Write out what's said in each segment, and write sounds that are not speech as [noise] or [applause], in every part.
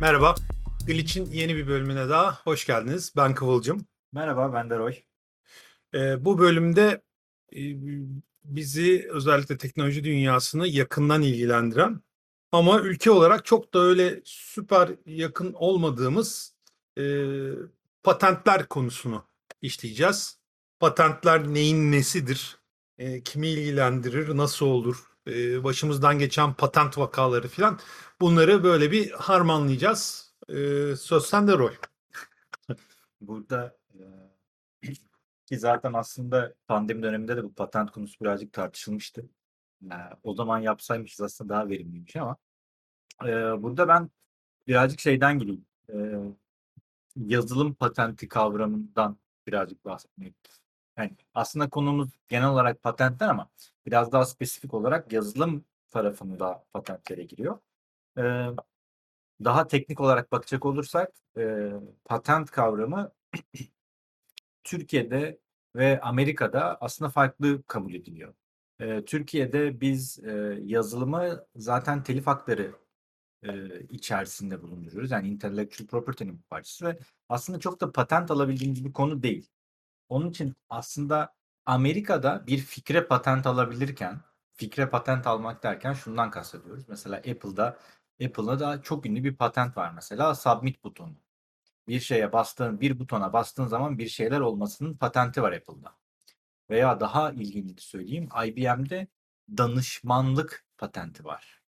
Merhaba. Glitch'in yeni bir bölümüne daha hoş geldiniz. Ben Kıvılcım. Merhaba, ben de Roy. Ee, bu bölümde e, bizi özellikle teknoloji dünyasını yakından ilgilendiren ama ülke olarak çok da öyle süper yakın olmadığımız e, patentler konusunu işleyeceğiz. Patentler neyin nesidir? E, kimi ilgilendirir? Nasıl olur? E, başımızdan geçen patent vakaları filan bunları böyle bir harmanlayacağız. E, söz sende Roy. [laughs] Burada e, [clears throat] ki zaten aslında pandemi döneminde de bu patent konusu birazcık tartışılmıştı. E, o zaman yapsaymışız aslında daha verimliymiş ama burada ben birazcık şeyden gireyim. Yazılım patenti kavramından birazcık bahsetmek. Yani aslında konumuz genel olarak patentler ama biraz daha spesifik olarak yazılım tarafında patentlere giriyor. E, daha teknik olarak bakacak olursak e, patent kavramı [clears throat] Türkiye'de ve Amerika'da aslında farklı kabul ediliyor. E, Türkiye'de biz e, yazılımı zaten telif hakları e, içerisinde bulunduruyoruz. Yani intellectual property'nin bir parçası ve aslında çok da patent alabildiğimiz bir konu değil. Onun için aslında Amerika'da bir fikre patent alabilirken, fikre patent almak derken şundan kastediyoruz. Mesela Apple'da Apple'da da çok ünlü bir patent var mesela submit butonu. Bir şeye bastığın, bir butona bastığın zaman bir şeyler olmasının patenti var Apple'da. Veya daha ilginç söyleyeyim, IBM'de danışmanlık patenti var.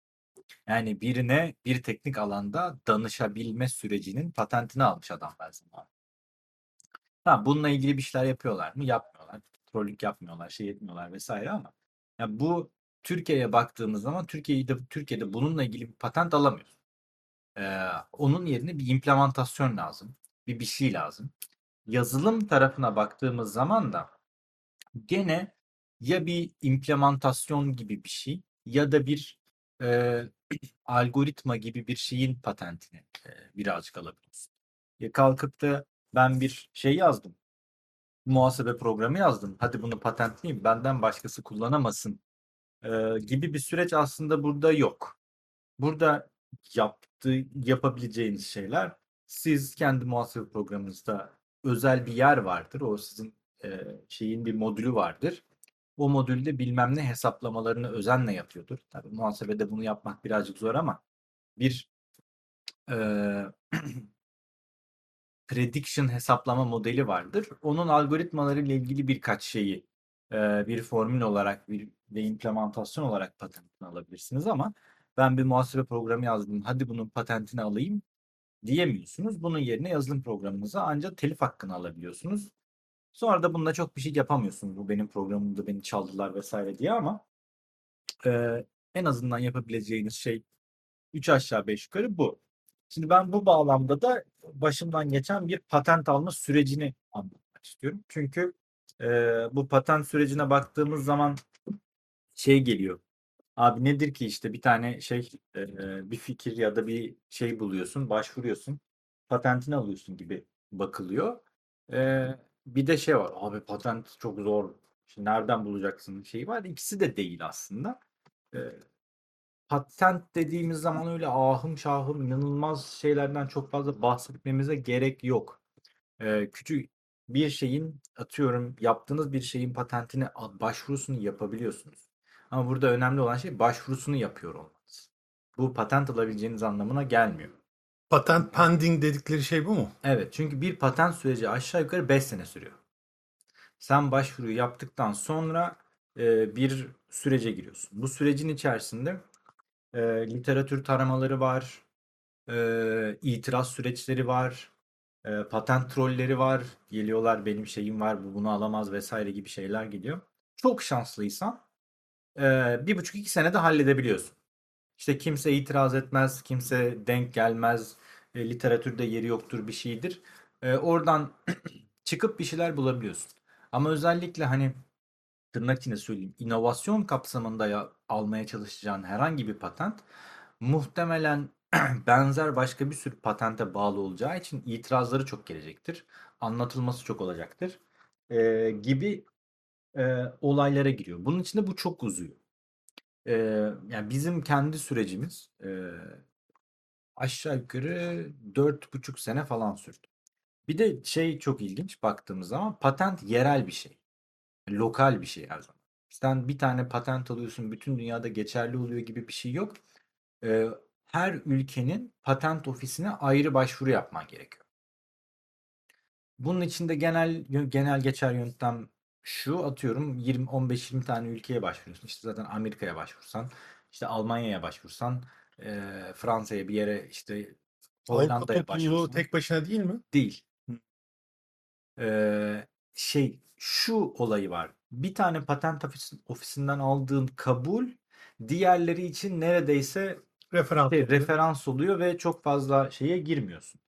Yani birine bir teknik alanda danışabilme sürecinin patentini almış adam her zaman. Ha, bununla ilgili bir şeyler yapıyorlar mı? Yapmıyorlar. Trollük yapmıyorlar, şey etmiyorlar vesaire ama ya bu Türkiye'ye baktığımız zaman Türkiye'de Türkiye'de bununla ilgili bir patent alamıyoruz. Ee, onun yerine bir implementasyon lazım. Bir bir şey lazım. Yazılım tarafına baktığımız zaman da gene ya bir implementasyon gibi bir şey ya da bir e, [clears throat] algoritma gibi bir şeyin patentini e, birazcık alabiliyorsun. Ya kalkıp da ben bir şey yazdım. Muhasebe programı yazdım. Hadi bunu patentleyeyim. Benden başkası kullanamasın e, gibi bir süreç aslında burada yok. Burada yaptığı, yapabileceğiniz şeyler siz kendi muhasebe programınızda özel bir yer vardır. O sizin e, şeyin bir modülü vardır. O modülde bilmem ne hesaplamalarını özenle yapıyordur. Tabii muhasebede bunu yapmak birazcık zor ama bir e, [clears throat] prediction hesaplama modeli vardır. Onun algoritmaları ile ilgili birkaç şeyi bir formül olarak bir ve implementasyon olarak patentini alabilirsiniz ama ben bir muhasebe programı yazdım. Hadi bunun patentini alayım diyemiyorsunuz. Bunun yerine yazılım programınıza ancak telif hakkını alabiliyorsunuz. Sonra da bununla çok bir şey yapamıyorsunuz. Bu benim programımda beni çaldılar vesaire diye ama e, en azından yapabileceğiniz şey 3 aşağı 5 yukarı bu. Şimdi ben bu bağlamda da başımdan geçen bir patent alma sürecini anlatmak istiyorum. Çünkü e, bu patent sürecine baktığımız zaman şey geliyor. Abi nedir ki işte bir tane şey e, bir fikir ya da bir şey buluyorsun, başvuruyorsun, patentini alıyorsun gibi bakılıyor. E, bir de şey var. Abi patent çok zor. Şimdi nereden bulacaksın şeyi var. İkisi de değil aslında. E, patent dediğimiz zaman öyle ahım şahım inanılmaz şeylerden çok fazla bahsetmemize gerek yok. E, küçük bir şeyin atıyorum yaptığınız bir şeyin patentine başvurusunu yapabiliyorsunuz. Ama burada önemli olan şey başvurusunu yapıyor olmanız. Bu patent alabileceğiniz anlamına gelmiyor. Patent pending dedikleri şey bu mu? Evet çünkü bir patent süreci aşağı yukarı 5 sene sürüyor. Sen başvuruyu yaptıktan sonra e, bir sürece giriyorsun. Bu sürecin içerisinde e, literatür taramaları var, e, itiraz süreçleri var, e, patent trolleri var. Geliyorlar benim şeyim var bu bunu alamaz vesaire gibi şeyler geliyor. Çok şanslıysan bir buçuk iki senede halledebiliyorsun. İşte kimse itiraz etmez, kimse denk gelmez, e, literatürde yeri yoktur bir şeydir. E, oradan [clears throat] çıkıp bir şeyler bulabiliyorsun. Ama özellikle hani tırnak içinde söyleyeyim inovasyon kapsamında ya, almaya çalışacağın herhangi bir patent muhtemelen [clears throat] benzer başka bir sürü patente bağlı olacağı için itirazları çok gelecektir. Anlatılması çok olacaktır. E, gibi e, olaylara giriyor. Bunun içinde bu çok uzuyor. E, yani bizim kendi sürecimiz e, aşağı yukarı 4,5 sene falan sürdü. Bir de şey çok ilginç baktığımız zaman patent yerel bir şey. Lokal bir şey her zaman. Sen bir tane patent alıyorsun bütün dünyada geçerli oluyor gibi bir şey yok. Ee, her ülkenin patent ofisine ayrı başvuru yapman gerekiyor. Bunun için de genel genel geçer yöntem şu atıyorum 20 15-20 tane ülkeye başvuruyorsun. İşte zaten Amerika'ya başvursan, işte Almanya'ya başvursan, e, Fransa'ya bir yere işte Hollanda'ya başvursan tek başına değil mi? değil. Ee, şey şu olayı var. Bir tane patent ofis- ofisinden aldığın kabul diğerleri için neredeyse Referans şey, oluyor. referans oluyor ve çok fazla şeye girmiyorsun.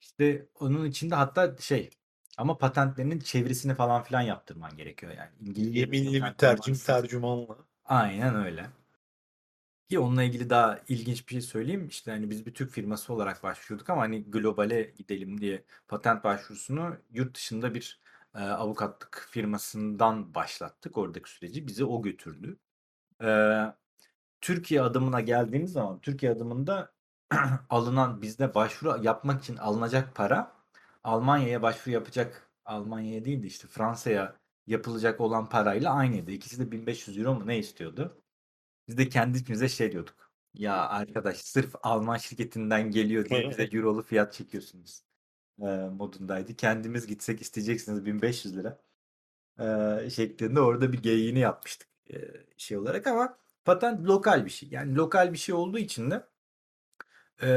İşte onun içinde hatta şey ama patentlerinin çevirisini falan filan yaptırman gerekiyor yani. İngilizce Yeminli bir tercüm tercümanla. Aynen öyle. Ki onunla ilgili daha ilginç bir şey söyleyeyim. İşte hani biz bir Türk firması olarak başvurduk ama hani globale gidelim diye patent başvurusunu yurt dışında bir e, avukatlık firmasından başlattık oradaki süreci. Bizi o götürdü. E, Türkiye adımına geldiğimiz zaman Türkiye adımında [clears throat] alınan bizde başvuru yapmak için alınacak para Almanya'ya başvuru yapacak Almanya'ya değil de işte Fransa'ya yapılacak olan parayla aynıydı. İkisi de 1500 euro mu ne istiyordu? Biz de kendi içimize şey diyorduk. Ya arkadaş sırf Alman şirketinden geliyor diye bize eurolu fiyat çekiyorsunuz. E, modundaydı. Kendimiz gitsek isteyeceksiniz 1500 lira. E, şeklinde orada bir geyiğini yapmıştık e, şey olarak ama patent lokal bir şey. Yani lokal bir şey olduğu için de e,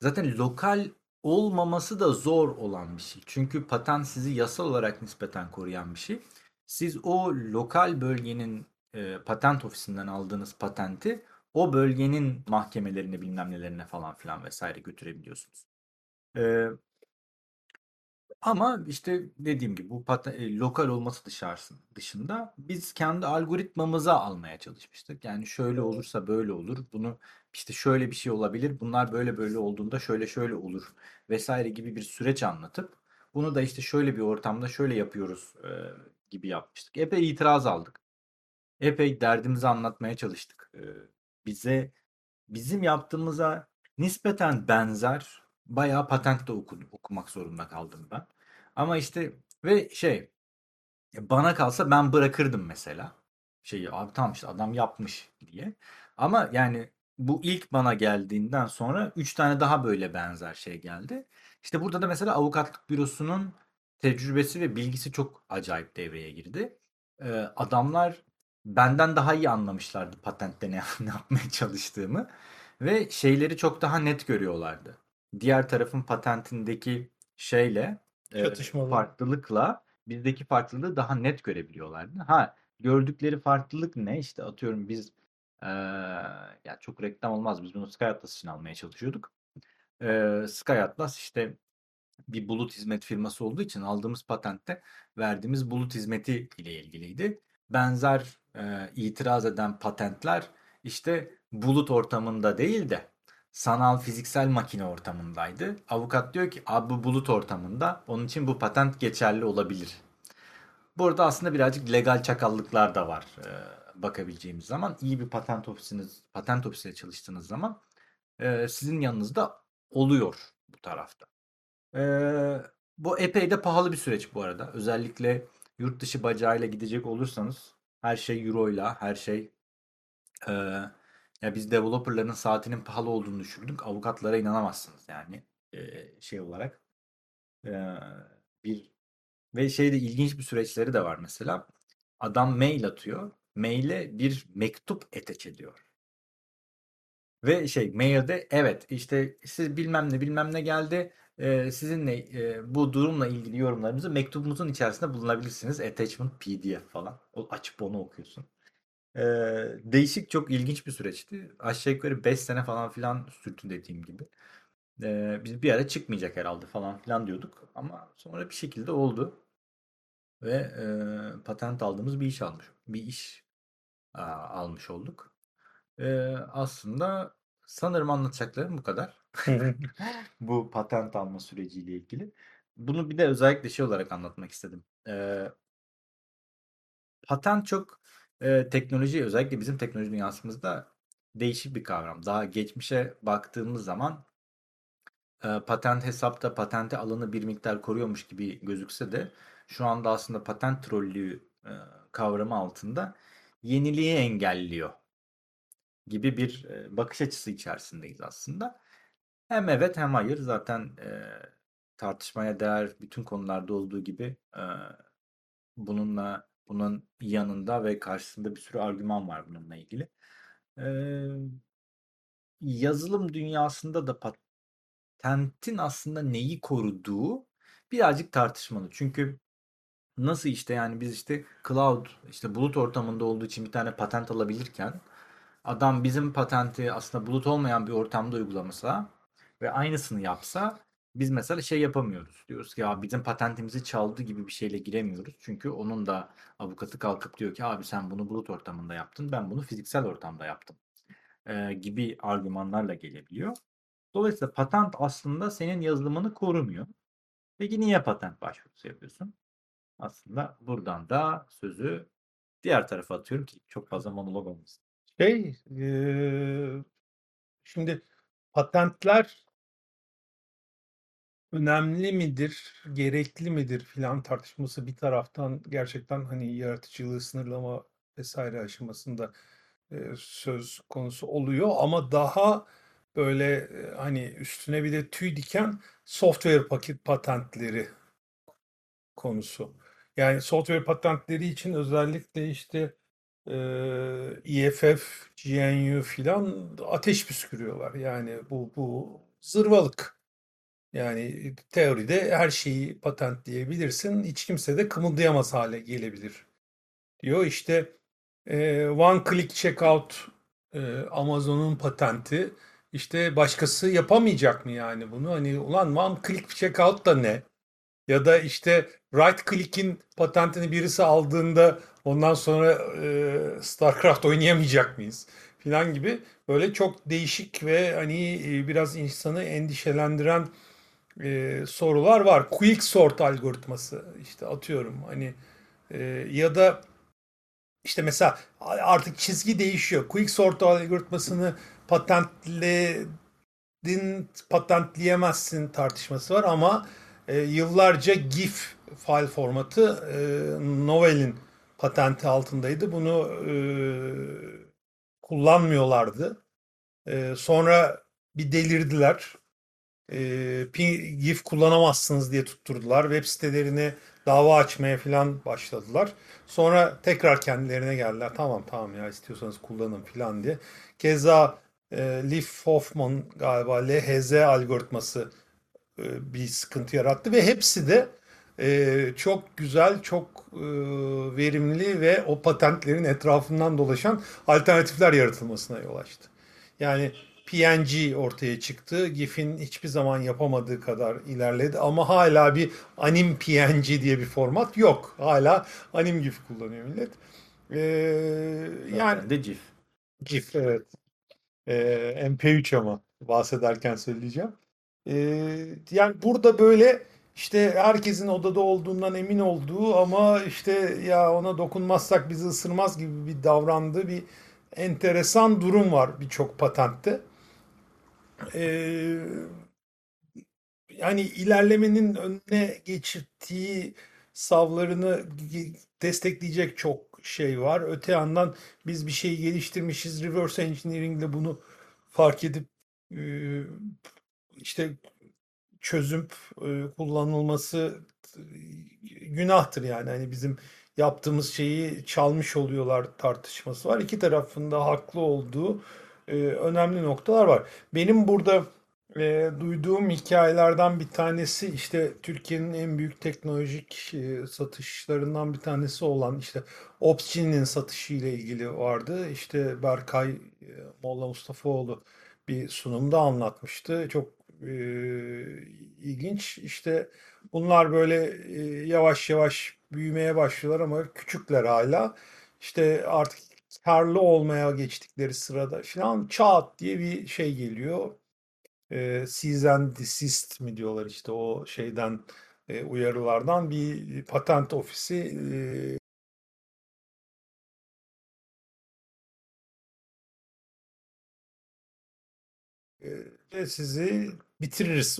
zaten lokal olmaması da zor olan bir şey. Çünkü patent sizi yasal olarak nispeten koruyan bir şey. Siz o lokal bölgenin e, patent ofisinden aldığınız patenti o bölgenin mahkemelerine bilmem nelerine falan filan vesaire götürebiliyorsunuz. E, ama işte dediğim gibi bu paten- e, lokal olması dışarısın, dışında biz kendi algoritmamıza almaya çalışmıştık. Yani şöyle olursa böyle olur. Bunu işte şöyle bir şey olabilir. Bunlar böyle böyle olduğunda şöyle şöyle olur vesaire gibi bir süreç anlatıp bunu da işte şöyle bir ortamda şöyle yapıyoruz e, gibi yapmıştık. Epey itiraz aldık. Epey derdimizi anlatmaya çalıştık. E, bize bizim yaptığımıza nispeten benzer bayağı patent de oku- okumak zorunda kaldım ben. Ama işte ve şey bana kalsa ben bırakırdım mesela. Şeyi abi tamam işte adam yapmış diye. Ama yani bu ilk bana geldiğinden sonra 3 tane daha böyle benzer şey geldi. İşte burada da mesela avukatlık bürosunun tecrübesi ve bilgisi çok acayip devreye girdi. Ee, adamlar benden daha iyi anlamışlardı patentte ne, [laughs] ne yapmaya çalıştığımı ve şeyleri çok daha net görüyorlardı. Diğer tarafın patentindeki şeyle e, farklılıkla bizdeki farklılığı daha net görebiliyorlardı. Ha gördükleri farklılık ne? İşte atıyorum biz eee ya çok reklam olmaz. Biz bunu Sky Atlas için almaya çalışıyorduk. Eee Sky Atlas işte bir bulut hizmet firması olduğu için aldığımız patentte verdiğimiz bulut hizmeti ile ilgiliydi. Benzer eee, itiraz eden patentler işte bulut ortamında değil de sanal fiziksel makine ortamındaydı. Avukat diyor ki bu bulut ortamında onun için bu patent geçerli olabilir. Burada aslında birazcık legal çakallıklar da var e, bakabileceğimiz zaman. iyi bir patent ofisiniz, patent ofisiyle çalıştığınız zaman e, sizin yanınızda oluyor bu tarafta. E, bu epey de pahalı bir süreç bu arada. Özellikle yurt dışı bacağıyla gidecek olursanız her şey euroyla, her şey e, ya biz developerların saatinin pahalı olduğunu düşündük. Avukatlara inanamazsınız yani e, şey olarak. E, bir ve şeyde ilginç bir süreçleri de var mesela. Adam mail atıyor. Maile bir mektup eteç ediyor. Ve şey mailde evet işte siz bilmem ne bilmem ne geldi. Ee, sizinle e, bu durumla ilgili yorumlarınızı mektubumuzun içerisinde bulunabilirsiniz. Attachment PDF falan. O, açıp onu okuyorsun. Değişik çok ilginç bir süreçti. Aşağı yukarı 5 sene falan filan sürdü dediğim gibi. Ee, biz bir ara çıkmayacak herhalde falan filan diyorduk. Ama sonra bir şekilde oldu. Ve e, patent aldığımız bir iş almış. Bir iş aa, almış olduk. E, aslında sanırım anlatacaklarım bu kadar. [laughs] bu patent alma süreciyle ilgili. Bunu bir de özellikle şey olarak anlatmak istedim. E, patent çok e, teknoloji özellikle bizim teknoloji dünyasımızda değişik bir kavram. Daha geçmişe baktığımız zaman e, patent hesapta patente alanı bir miktar koruyormuş gibi gözükse de şu anda aslında patent trollüğü e, kavramı altında yeniliği engelliyor gibi bir e, bakış açısı içerisindeyiz aslında. Hem evet hem hayır zaten e, tartışmaya değer bütün konularda olduğu gibi e, bununla bunun yanında ve karşısında bir sürü argüman var bununla ilgili. E, yazılım dünyasında da patentin aslında neyi koruduğu birazcık tartışmalı. Çünkü nasıl işte yani biz işte cloud işte bulut ortamında olduğu için bir tane patent alabilirken adam bizim patenti aslında bulut olmayan bir ortamda uygulamasa ve aynısını yapsa biz mesela şey yapamıyoruz. Diyoruz ki ya bizim patentimizi çaldı gibi bir şeyle giremiyoruz. Çünkü onun da avukatı kalkıp diyor ki abi sen bunu bulut ortamında yaptın ben bunu fiziksel ortamda yaptım e, gibi argümanlarla gelebiliyor. Dolayısıyla patent aslında senin yazılımını korumuyor. Peki niye patent başvurusu yapıyorsun? Aslında buradan da sözü diğer tarafa atıyorum ki çok fazla monolog olmasın. Şey, eee, şimdi patentler önemli midir, gerekli midir filan tartışması bir taraftan gerçekten hani yaratıcılığı sınırlama vesaire aşamasında söz konusu oluyor ama daha böyle e, hani üstüne bir de tüy diken software paket patentleri konusu. Yani software patentleri için özellikle işte eee EFF, GNU filan ateş püskürüyorlar. Yani bu bu zırvalık. Yani teoride her şeyi patentleyebilirsin. Hiç kimse de kımıldayamaz hale gelebilir diyor. İşte e, one click checkout e, Amazon'un patenti. İşte başkası yapamayacak mı yani bunu? Hani ulan one click checkout da ne? Ya da işte right click'in patentini birisi aldığında ondan sonra e, StarCraft oynayamayacak mıyız? Filan gibi böyle çok değişik ve hani biraz insanı endişelendiren e, sorular var. Quick sort algoritması işte atıyorum hani e, ya da işte mesela artık çizgi değişiyor. Quick sort algoritmasını patentledin, patentleyemezsin tartışması var ama e, yıllarca GIF file formatı e, Novell'in patenti altındaydı. Bunu e, kullanmıyorlardı. E, sonra bir delirdiler. E, GIF kullanamazsınız diye tutturdular. Web sitelerine dava açmaya falan başladılar. Sonra tekrar kendilerine geldiler. Tamam tamam ya istiyorsanız kullanın falan diye. Keza e, Leaf Hoffman galiba LHZ algoritması e, bir sıkıntı yarattı ve hepsi de e, çok güzel, çok e, verimli ve o patentlerin etrafından dolaşan alternatifler yaratılmasına yol açtı. Yani PNG ortaya çıktı. GIF'in hiçbir zaman yapamadığı kadar ilerledi ama hala bir anim PNG diye bir format yok. Hala anim GIF kullanıyor millet. Ee, yani de GIF. GIF evet. Ee, MP3 ama bahsederken söyleyeceğim. Ee, yani burada böyle işte herkesin odada olduğundan emin olduğu ama işte ya ona dokunmazsak bizi ısırmaz gibi bir davrandığı bir enteresan durum var birçok patentte. Ee, yani ilerlemenin önüne geçirdiği savlarını destekleyecek çok şey var. Öte yandan biz bir şey geliştirmişiz. Reverse engineering ile bunu fark edip e, işte çözüp e, kullanılması günahtır yani. Hani bizim yaptığımız şeyi çalmış oluyorlar tartışması var. İki tarafında haklı olduğu e, önemli noktalar var. Benim burada e, duyduğum hikayelerden bir tanesi işte Türkiye'nin en büyük teknolojik e, satışlarından bir tanesi olan işte Opsgene'in satışı ile ilgili vardı. İşte Berkay e, Molla Mustafaoğlu bir sunumda anlatmıştı. Çok e, ilginç. İşte bunlar böyle e, yavaş yavaş büyümeye başlıyorlar ama küçükler hala. İşte artık karlı olmaya geçtikleri sırada falan çat diye bir şey geliyor. E, cease and desist mi diyorlar işte o şeyden e, uyarılardan bir patent ofisi e, ve sizi bitiririz.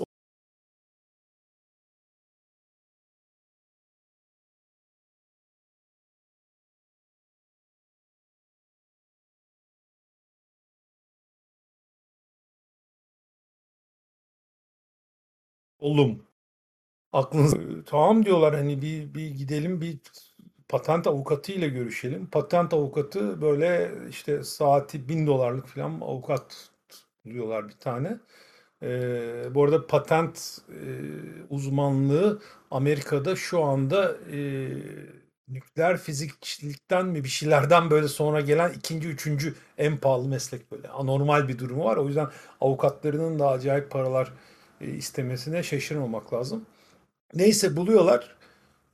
Oğlum aklınız tamam diyorlar hani bir, bir gidelim bir patent avukatı ile görüşelim. Patent avukatı böyle işte saati bin dolarlık falan avukat buluyorlar bir tane. Ee, bu arada patent e, uzmanlığı Amerika'da şu anda e, nükleer fizikçilikten mi bir şeylerden böyle sonra gelen ikinci, üçüncü en pahalı meslek böyle. Anormal bir durumu var. O yüzden avukatlarının da acayip paralar istemesine şaşırmamak lazım. Neyse buluyorlar.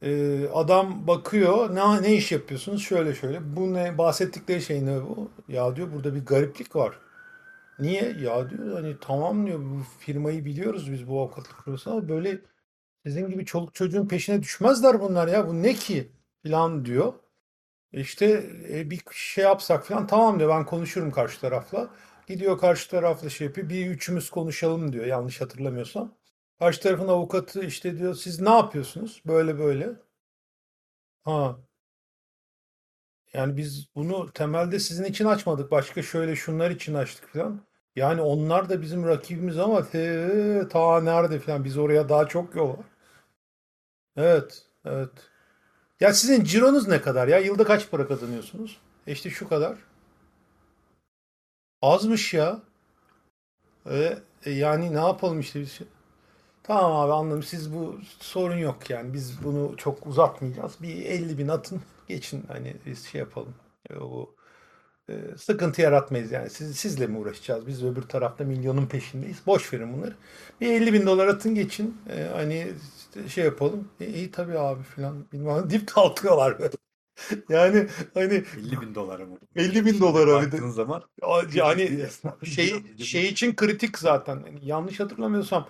Ee, adam bakıyor. Ne, ne iş yapıyorsunuz? Şöyle şöyle. Bu ne? Bahsettikleri şey ne bu? Ya diyor burada bir gariplik var. Niye? Ya diyor hani tamam diyor bu firmayı biliyoruz biz bu avukatlık firması ama böyle sizin gibi çoluk çocuğun peşine düşmezler bunlar ya. Bu ne ki? Filan diyor. İşte e, bir şey yapsak falan tamam diyor ben konuşurum karşı tarafla. Gidiyor karşı şey yapıyor. Bir üçümüz konuşalım diyor yanlış hatırlamıyorsam. Karşı tarafın avukatı işte diyor siz ne yapıyorsunuz? Böyle böyle. Ha yani biz bunu temelde sizin için açmadık. Başka şöyle şunlar için açtık falan. Yani onlar da bizim rakibimiz ama te, ta nerede falan. Biz oraya daha çok yol var. Evet, evet. Ya sizin cironuz ne kadar ya? Yılda kaç para kazanıyorsunuz? E işte şu kadar. Azmış ya. E, yani ne yapalım işte biz. Tamam abi anladım. Siz bu sorun yok yani. Biz bunu çok uzatmayacağız. Bir 50 bin atın geçin hani biz şey yapalım. E, o e, sıkıntı yaratmayız yani. Siz, sizle mi uğraşacağız? Biz öbür tarafta milyonun peşindeyiz. Boş verin bunları. Bir 50 bin dolar atın geçin. E, hani şey yapalım. E, iyi tabii abi falan. Bilmem [laughs] dip kalkıyorlar böyle. [laughs] Yani hani 50 bin dolara mı? 50 bin dolara baktığın zaman Yani [laughs] şey şey için kritik zaten. Yani yanlış hatırlamıyorsam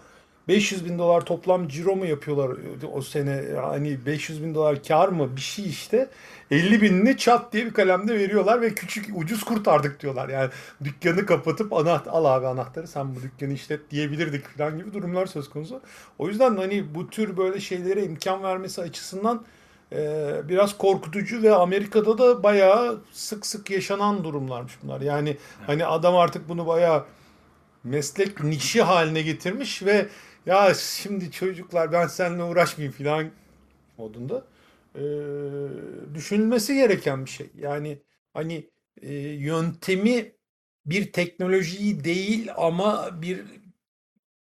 500 bin dolar toplam ciro mu yapıyorlar o sene? Hani 500 bin dolar kar mı bir şey işte. 50 binini çat diye bir kalemde veriyorlar ve küçük ucuz kurtardık diyorlar. Yani dükkanı kapatıp anahtar al abi anahtarı sen bu dükkanı işlet diyebilirdik falan gibi durumlar söz konusu. O yüzden hani bu tür böyle şeylere imkan vermesi açısından e, biraz korkutucu ve Amerika'da da bayağı sık sık yaşanan durumlarmış bunlar. Yani hani adam artık bunu bayağı meslek nişi haline getirmiş ve ya şimdi çocuklar ben seninle uğraşmayayım filan modunda Ee, düşünülmesi gereken bir şey. Yani hani e, yöntemi bir teknolojiyi değil ama bir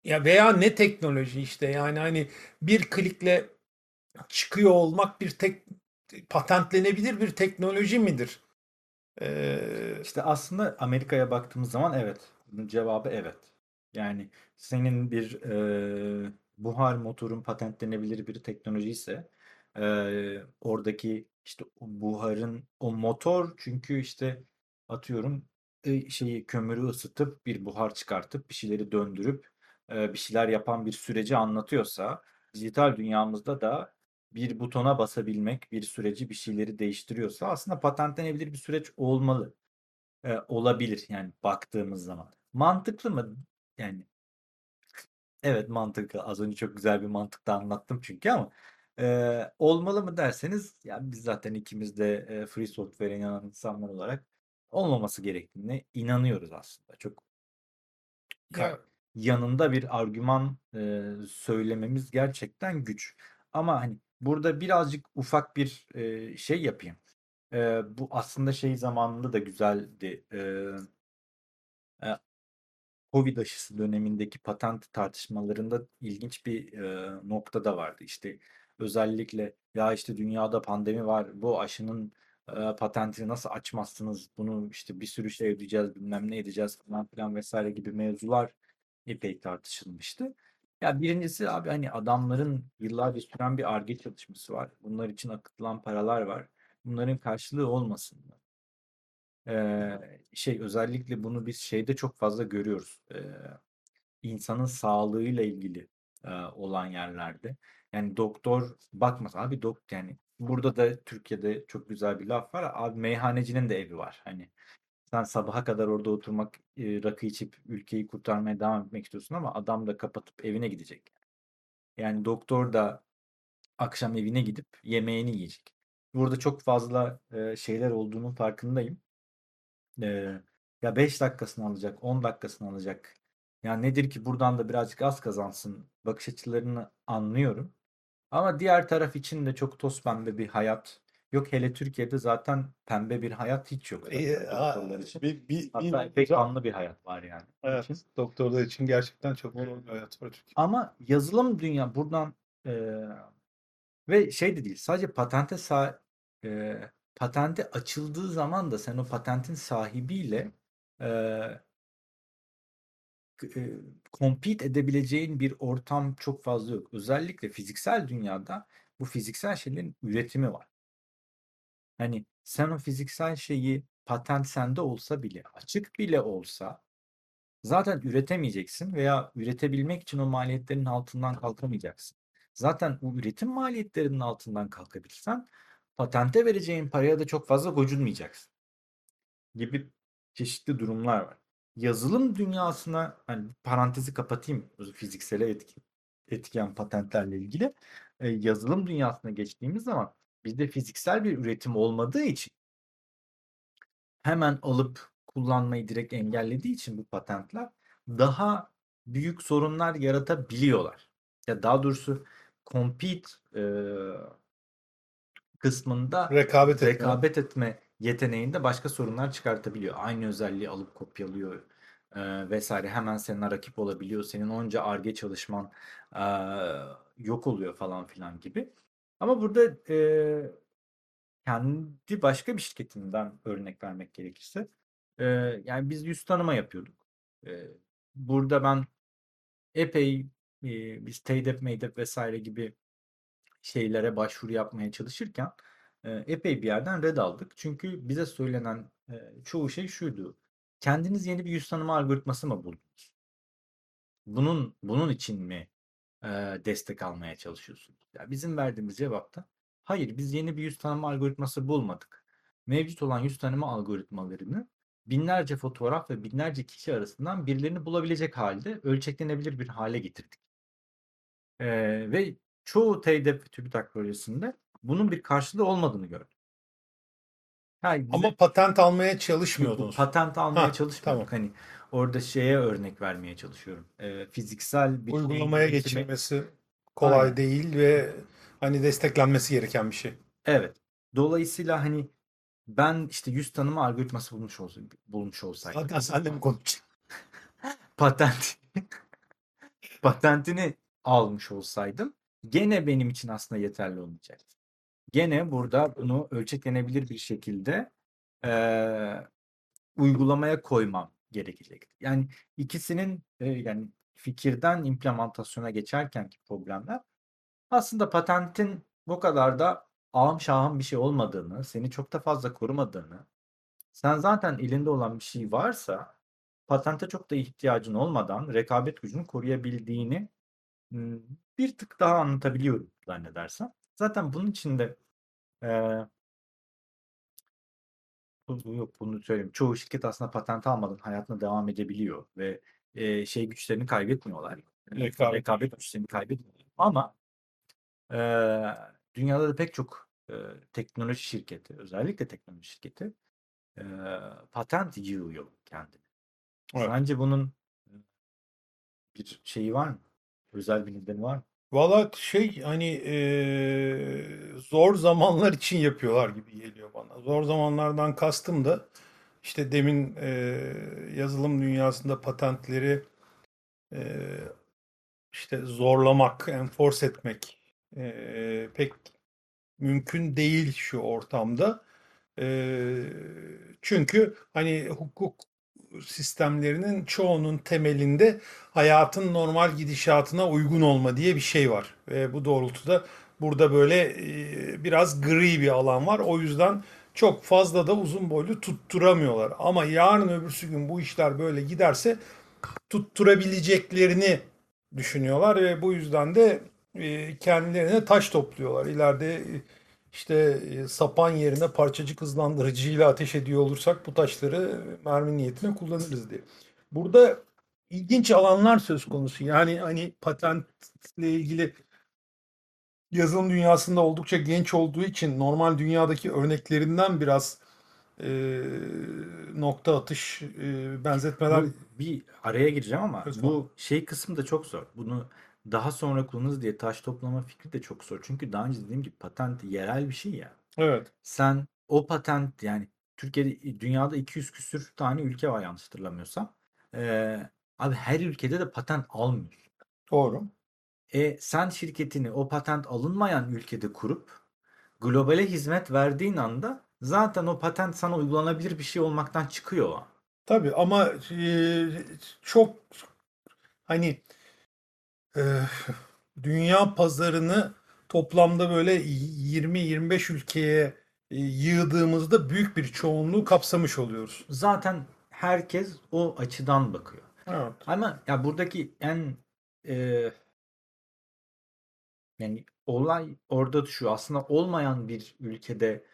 ya veya ne teknoloji işte yani hani bir klikle çıkıyor olmak bir tek patentlenebilir bir teknoloji midir? Ee, İşte aslında Amerika'ya baktığımız zaman evet. Bunun cevabı evet. Yani senin bir e, buhar motorun patentlenebilir bir teknoloji ise e, oradaki işte o buharın o motor çünkü işte atıyorum e, şeyi kömürü ısıtıp bir buhar çıkartıp bir şeyleri döndürüp e, bir şeyler yapan bir süreci anlatıyorsa dijital dünyamızda da bir butona basabilmek bir süreci bir şeyleri değiştiriyorsa aslında patentlenebilir bir süreç olmalı. Eee, olabilir yani baktığımız zaman. Mantıklı mı? Yani evet mantıklı. Az önce çok güzel bir mantıkta anlattım çünkü ama eee, olmalı mı derseniz ya biz zaten ikimiz de eee, free software'e inanan insanlar olarak olmaması gerektiğine inanıyoruz aslında. Çok ya yanında bir argüman eee, söylememiz gerçekten güç. Ama hani burada birazcık ufak bir eee, şey yapayım. Eee, bu aslında şey zamanında da güzeldi. Eee, e, Covid aşısı dönemindeki patent tartışmalarında ilginç bir eee, nokta da vardı. İşte özellikle ya işte dünyada pandemi var, bu aşının eee, patentini nasıl açmazsınız, bunu işte bir sürü şey ödeyeceğiz, bilmem ne edeceğiz falan filan vesaire gibi mevzular epey tartışılmıştı. Ya birincisi abi hani adamların yıllarca süren bir Ar-Ge çalışması var. Bunlar için akıtılan paralar var. Bunların karşılığı olmasın mı? Eee, şey özellikle bunu biz şeyde çok fazla görüyoruz. Eee, insanın sağlığıyla ilgili eee, olan yerlerde. Yani doktor bakmaz abi dok yani burada da Türkiye'de çok güzel bir laf var. Abi meyhanecinin de evi var. Hani Sen sabaha kadar orada oturmak, eee, rakı içip ülkeyi kurtarmaya devam etmek istiyorsun ama adam da kapatıp evine gidecek. Yani doktor da akşam evine gidip yemeğini yiyecek. Burada çok fazla eee, şeyler olduğunun farkındayım. Eee, ya 5 dakikasını alacak, 10 dakikasını alacak. Ya nedir ki buradan da birazcık az kazansın bakış açılarını anlıyorum. Ama diğer taraf için de çok toz bir hayat yok. Hele Türkiye'de zaten pembe bir hayat hiç yok E, doktorlar için. bir, bir, Hatta bir- pek kanlı bir hayat var yani. evet, için. doktorlar için gerçekten çok zor bir hayat var Türkiye'de. Ama yazılım dünya buradan eee, ve şey de değil sadece patente sa eee, patente açıldığı zaman da sen o patentin sahibiyle k- eee, compete edebileceğin bir ortam çok fazla yok. Özellikle fiziksel dünyada bu fiziksel şeylerin üretimi var. Hani sen o fiziksel şeyi patent sende olsa bile açık bile olsa zaten üretemeyeceksin veya üretebilmek için o maliyetlerin altından kalkamayacaksın. Zaten o üretim maliyetlerinin altından kalkabilirsen patente vereceğin paraya da çok fazla gocunmayacaksın gibi çeşitli durumlar var. Yazılım dünyasına hani parantezi kapatayım fiziksele etki, etkiyen patentlerle ilgili. Yazılım dünyasına geçtiğimiz zaman bizde fiziksel bir üretim olmadığı için hemen alıp kullanmayı direkt engellediği için bu patentler daha büyük sorunlar yaratabiliyorlar. Ya daha doğrusu compete e, kısmında Rekabet etme. rekabet etme yeteneğinde başka sorunlar çıkartabiliyor. Aynı özelliği alıp kopyalıyor e, vesaire. Hemen senin rakip olabiliyor. Senin onca arge çalışman e, yok oluyor falan filan gibi. Ama burada e, kendi başka bir şirketinden örnek vermek gerekirse e, yani biz yüz tanıma yapıyorduk. E, burada ben epey e, biz TEDEP, MEDEP vesaire gibi şeylere başvuru yapmaya çalışırken e, epey bir yerden red aldık. Çünkü bize söylenen e, çoğu şey şuydu. Kendiniz yeni bir yüz tanıma algoritması mı buldunuz? Bunun bunun için mi e, destek almaya çalışıyorsunuz? Ya bizim verdiğimiz cevap da hayır biz yeni bir yüz tanıma algoritması bulmadık. Mevcut olan yüz tanıma algoritmalarını binlerce fotoğraf ve binlerce kişi arasından birilerini bulabilecek halde ölçeklenebilir bir hale getirdik. E, ve çoğu TEDEP ve TÜBİTAK projesinde bunun bir karşılığı olmadığını gördüm. Yani bize Ama patent almaya çalışmıyordunuz. patent almaya Ha, çalışmıyorduk. tamam. Hani orada şeye örnek vermeye çalışıyorum. Ee, fiziksel bir Uygulamaya geçirmesi kolay Aynen. değil ve hani desteklenmesi gereken bir şey. Evet. Dolayısıyla hani ben işte yüz tanıma algoritması bulmuş olsaydım, bulmuş olsaydım Zaten senle mi konuşacağız? [laughs] patent [laughs] patentini almış olsaydım gene benim için aslında yeterli olmayacaktı. Gene burada bunu ölçeklenebilir bir şekilde eee, uygulamaya koymam gerekecekti. Yani ikisinin e, yani fikirden implementasyona geçerkenki problemler aslında patentin bu kadar da ağam şahım bir şey olmadığını, seni çok da fazla korumadığını, sen zaten elinde olan bir şey varsa patente çok da ihtiyacın olmadan rekabet gücünü koruyabildiğini bir tık daha anlatabiliyorum zannedersem. Zaten bunun için de yok bunu söyleyeyim. Çoğu şirket aslında patent almadan hayatına devam edebiliyor ve eee, şey güçlerini kaybetmiyorlar. Rekabet. Rekabet güçlerini kaybetmiyorlar. Ama eee, dünyada da pek çok eee, teknoloji şirketi, özellikle teknoloji şirketi eee, patent yığıyor kendine. Evet. Sence bunun bir şeyi var mı? Özel bir nedeni var mı? Valla şey hani eee, zor zamanlar için yapıyorlar gibi geliyor bana. Zor zamanlardan kastım da işte demin eee, yazılım dünyasında patentleri eee, işte zorlamak, enforce etmek eee, pek mümkün değil şu ortamda. Eee, çünkü hani hukuk sistemlerinin çoğunun temelinde hayatın normal gidişatına uygun olma diye bir şey var. Ve bu doğrultuda burada böyle e, biraz gri bir alan var. O yüzden çok fazla da uzun boylu tutturamıyorlar. Ama yarın öbürsü gün bu işler böyle giderse tutturabileceklerini düşünüyorlar ve bu yüzden de e, kendilerine taş topluyorlar. İleride e, işte e, sapan yerine parçacık hızlandırıcıyla ateş ediyor olursak bu taşları mermi niyetine kullanırız diye. Burada ilginç alanlar söz konusu. Yani hani patentle ilgili yazılım dünyasında oldukça genç olduğu için normal dünyadaki örneklerinden biraz e, nokta atış e, benzetmeler Bu bir araya gireceğim ama konusu. bu şey kısmı da çok zor. Bunu daha sonra kullanırız diye taş toplama fikri de çok zor. Çünkü daha önce dediğim gibi patent yerel bir şey ya. Evet. Sen o patent yani Türkiye'de dünyada 200 küsür tane ülke var yanlış hatırlamıyorsam. Ee, abi her ülkede de patent almıyorsun. Doğru. E sen şirketini o patent alınmayan ülkede kurup globale hizmet verdiğin anda zaten o patent sana uygulanabilir bir şey olmaktan çıkıyor. Tabii ama e, çok hani e, dünya pazarını toplamda böyle 20-25 ülkeye e, yığdığımızda büyük bir çoğunluğu kapsamış oluyoruz. Zaten herkes o açıdan bakıyor. Evet. Ama ya buradaki en e, yani olay orada şu aslında olmayan bir ülkede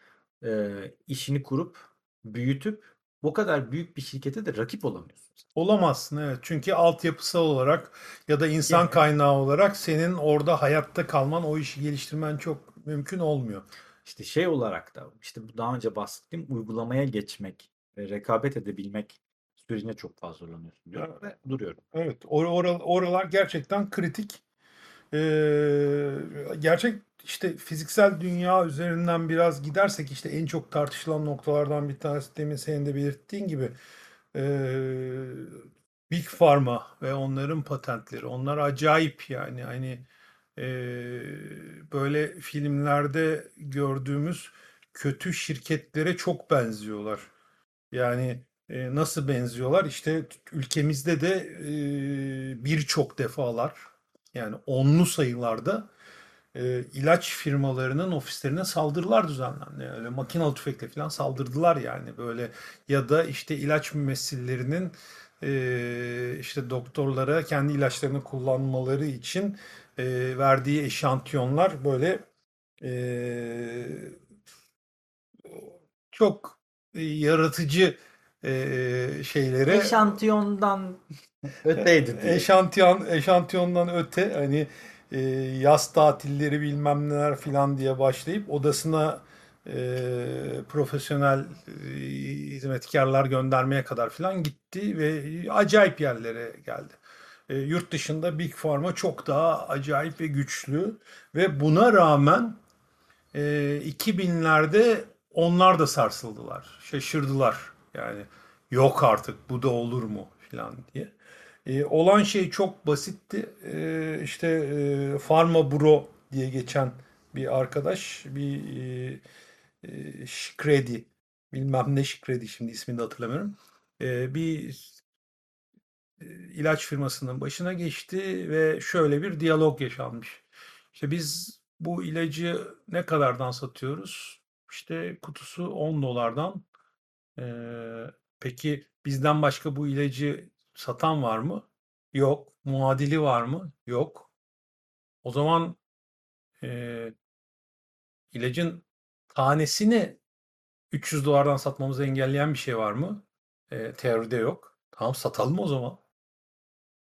e, işini kurup büyütüp bu kadar büyük bir şirkete de rakip olamıyorsun. Olamazsın evet. Çünkü altyapısal olarak ya da insan Yani kaynağı olarak senin orada hayatta kalman, o işi geliştirmen çok mümkün olmuyor. işte şey olarak da işte bu daha önce bahsettiğim uygulamaya geçmek ve rekabet edebilmek sürecinde çok fazla zorlanıyorsun diyorum ve duruyorum. Evet, or oral- oralar gerçekten kritik. Ee, gerçek işte fiziksel dünya üzerinden biraz gidersek işte en çok tartışılan noktalardan bir tanesi demin senin de belirttiğin gibi ee, Big Pharma ve onların patentleri. Onlar acayip yani hani ee, böyle filmlerde gördüğümüz kötü şirketlere çok benziyorlar. Yani e, nasıl benziyorlar? İşte ülkemizde de e, birçok defalar yani onlu sayılarda e, ilaç firmalarının ofislerine saldırılar düzenlendi. Öyle makinalı tüfekle falan saldırdılar yani böyle ya da işte ilaç mümessillerinin e, işte doktorlara kendi ilaçlarını kullanmaları için e, verdiği eşantiyonlar böyle e, çok yaratıcı e, şeylere Eşantiyondan öteydi diye. eşantiyon eşantiyondan öte hani e, yaz tatilleri bilmem neler filan diye başlayıp odasına e, profesyonel e, hizmetkarlar göndermeye kadar filan gitti ve acayip yerlere geldi. E, yurt dışında Big Pharma çok daha acayip ve güçlü ve buna rağmen e, 2000'lerde onlar da sarsıldılar, şaşırdılar. Yani yok artık bu da olur mu filan diye. E, olan şey çok basitti. E, işte e, Pharma Bro diye geçen bir arkadaş bir e, e, Şikredi bilmem ne Şikredi şimdi ismini de hatırlamıyorum. E, bir e, ilaç firmasının başına geçti ve şöyle bir diyalog yaşanmış. İşte biz bu ilacı ne kadardan satıyoruz? İşte kutusu 10 dolardan. Ee, peki bizden başka bu ilacı satan var mı? Yok. Muadili var mı? Yok. O zaman e, ilacın tanesini 300 dolardan satmamızı engelleyen bir şey var mı? E, teoride yok. Tamam satalım o zaman.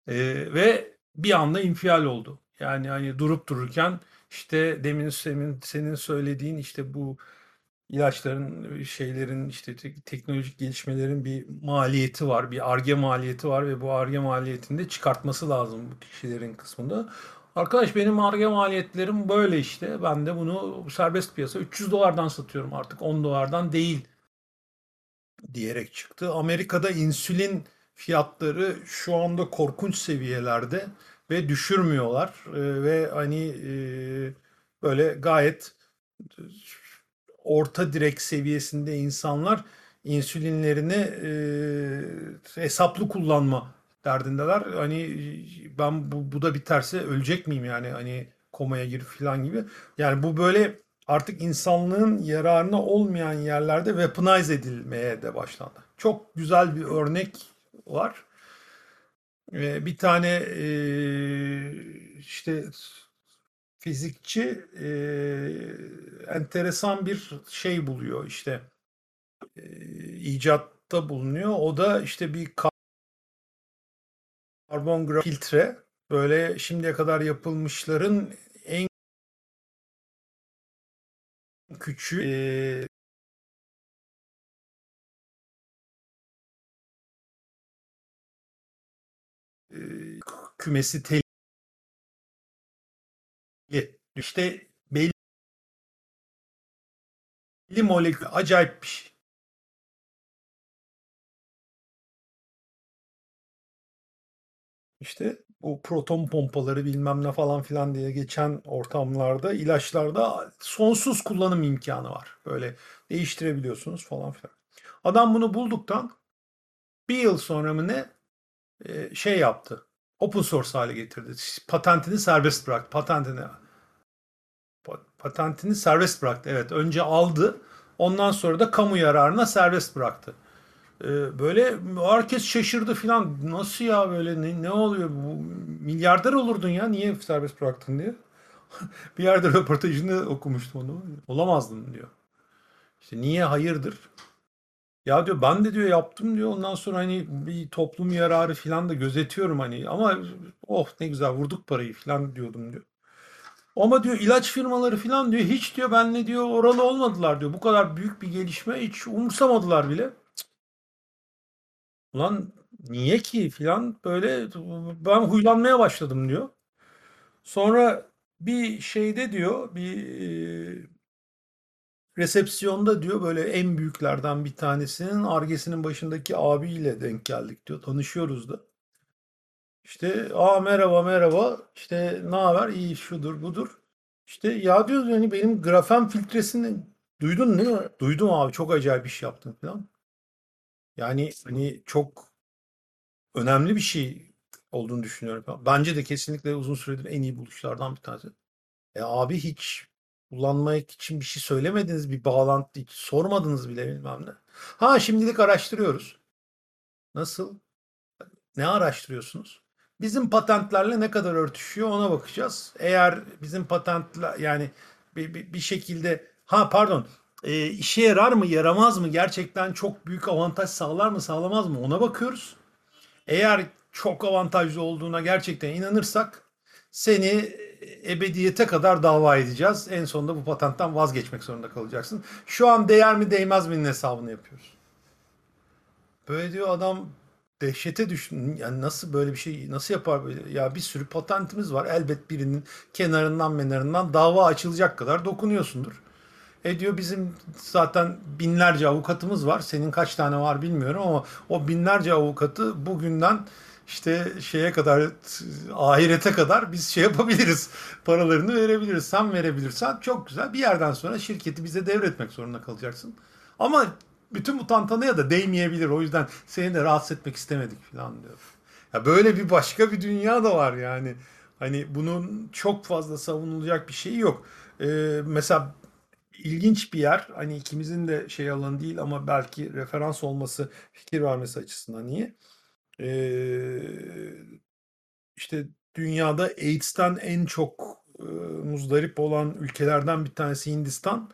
E, ve bir anda infial oldu. Yani hani durup dururken işte demin senin, senin söylediğin işte bu ilaçların şeylerin işte te- teknolojik gelişmelerin bir maliyeti var. Bir Ar-Ge maliyeti var ve bu Ar-Ge maliyetinde çıkartması lazım bu kişilerin kısmında. Arkadaş benim Ar-Ge maliyetlerim böyle işte. Ben de bunu serbest piyasa 300 dolardan satıyorum artık 10 dolardan değil diyerek çıktı. Amerika'da insülin fiyatları şu anda korkunç seviyelerde ve düşürmüyorlar Ee, ve hani e, böyle gayet orta direk seviyesinde insanlar insülinlerini e, hesaplı kullanma derdindeler. Hani ben bu, bu da biterse ölecek miyim yani hani komaya girip falan gibi. Yani bu böyle artık insanlığın yararına olmayan yerlerde weaponize edilmeye de başlandı. Çok güzel bir örnek var. Ee, bir tane e, işte fizikçi e, enteresan bir şey buluyor işte e, icatta bulunuyor. O da işte bir karbon filtre böyle şimdiye kadar yapılmışların en küçüğü e, kümesi teli işte belli molekül acayip bir şey. İşte bu proton pompaları bilmem ne falan filan diye geçen ortamlarda ilaçlarda sonsuz kullanım imkanı var. Böyle değiştirebiliyorsunuz falan filan. Adam bunu bulduktan bir yıl sonra mı ne e, şey yaptı. Open source hale getirdi. Patentini serbest bıraktı. Patentini pa- patentini serbest bıraktı. Evet, önce aldı. Ondan sonra da kamu yararına serbest bıraktı. Ee, böyle herkes şaşırdı filan. Nasıl ya böyle ne, ne oluyor? Bu, milyarder olurdun ya niye serbest bıraktın diye. [laughs] Bir yerde röportajını okumuştum onu. Olamazdın diyor. İşte niye hayırdır? Ya diyor ben de diyor yaptım diyor. Ondan sonra hani bir toplum yararı filan da gözetiyorum hani ama oh ne güzel vurduk parayı filan diyordum diyor. Ama diyor ilaç firmaları filan diyor hiç diyor benle diyor oralı olmadılar diyor. Bu kadar büyük bir gelişme hiç umursamadılar bile. Ulan niye ki filan böyle ben huylanmaya başladım diyor. Sonra bir şeyde diyor bir e, resepsiyonda diyor böyle en büyüklerden bir tanesinin argesinin başındaki abiyle denk geldik diyor. Tanışıyoruz da. İşte aa merhaba merhaba işte ne haber iyi şudur budur. İşte ya diyor yani benim grafen filtresini duydun değil? Duydum abi çok acayip iş yaptın falan. Yani hani çok önemli bir şey olduğunu düşünüyorum. Bence de kesinlikle uzun süredir en iyi buluşlardan bir tanesi. E abi hiç kullanmak için bir şey söylemediniz, bir bağlantı hiç sormadınız bile bilmem ne. Ha şimdilik araştırıyoruz. Nasıl? Ne araştırıyorsunuz? Bizim patentlerle ne kadar örtüşüyor ona bakacağız. Eğer bizim patentler yani bir, bir, bir şekilde ha pardon e, işe yarar mı yaramaz mı gerçekten çok büyük avantaj sağlar mı sağlamaz mı ona bakıyoruz. Eğer çok avantajlı olduğuna gerçekten inanırsak seni ebediyete kadar dava edeceğiz. En sonunda bu patentten vazgeçmek zorunda kalacaksın. Şu an değer mi değmez mi'nin hesabını yapıyoruz. Böyle diyor adam dehşete düştüm. Yani nasıl böyle bir şey nasıl yapar? Ya bir sürü patentimiz var. Elbet birinin kenarından menarından dava açılacak kadar dokunuyorsundur. E diyor bizim zaten binlerce avukatımız var. Senin kaç tane var bilmiyorum ama o binlerce avukatı bugünden işte şeye kadar ahirete kadar biz şey yapabiliriz. Paralarını verebiliriz. Sen verebilirsen çok güzel. Bir yerden sonra şirketi bize devretmek zorunda kalacaksın. Ama bütün bu tantanaya da değmeyebilir. O yüzden seni de rahatsız etmek istemedik falan diyor. Ya böyle bir başka bir dünya da var yani. Hani bunun çok fazla savunulacak bir şeyi yok. Ee, mesela ilginç bir yer. Hani ikimizin de şey alanı değil ama belki referans olması, fikir vermesi açısından iyi. Ee, işte dünyada AIDS'ten en çok e, muzdarip olan ülkelerden bir tanesi Hindistan. Ee,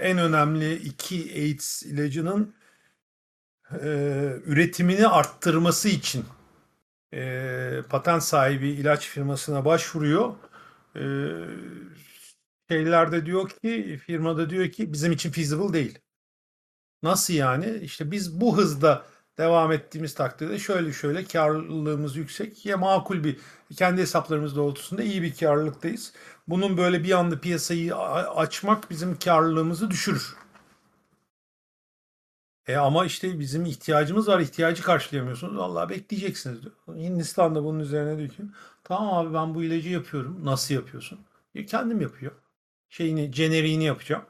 en önemli iki AIDS ilacının e, üretimini arttırması için e, patent sahibi ilaç firmasına başvuruyor. E, şeylerde diyor ki firmada diyor ki bizim için feasible değil. Nasıl yani? İşte biz bu hızda devam ettiğimiz takdirde şöyle şöyle karlılığımız yüksek ya makul bir kendi hesaplarımız doğrultusunda iyi bir karlılıktayız. Bunun böyle bir anda piyasayı açmak bizim karlılığımızı düşürür. E ama işte bizim ihtiyacımız var. ihtiyacı karşılayamıyorsunuz. Allah bekleyeceksiniz diyor. Hindistan'da bunun üzerine diyor ki tamam abi ben bu ilacı yapıyorum. Nasıl yapıyorsun? E, kendim yapıyor. Şeyini, jeneriğini yapacağım.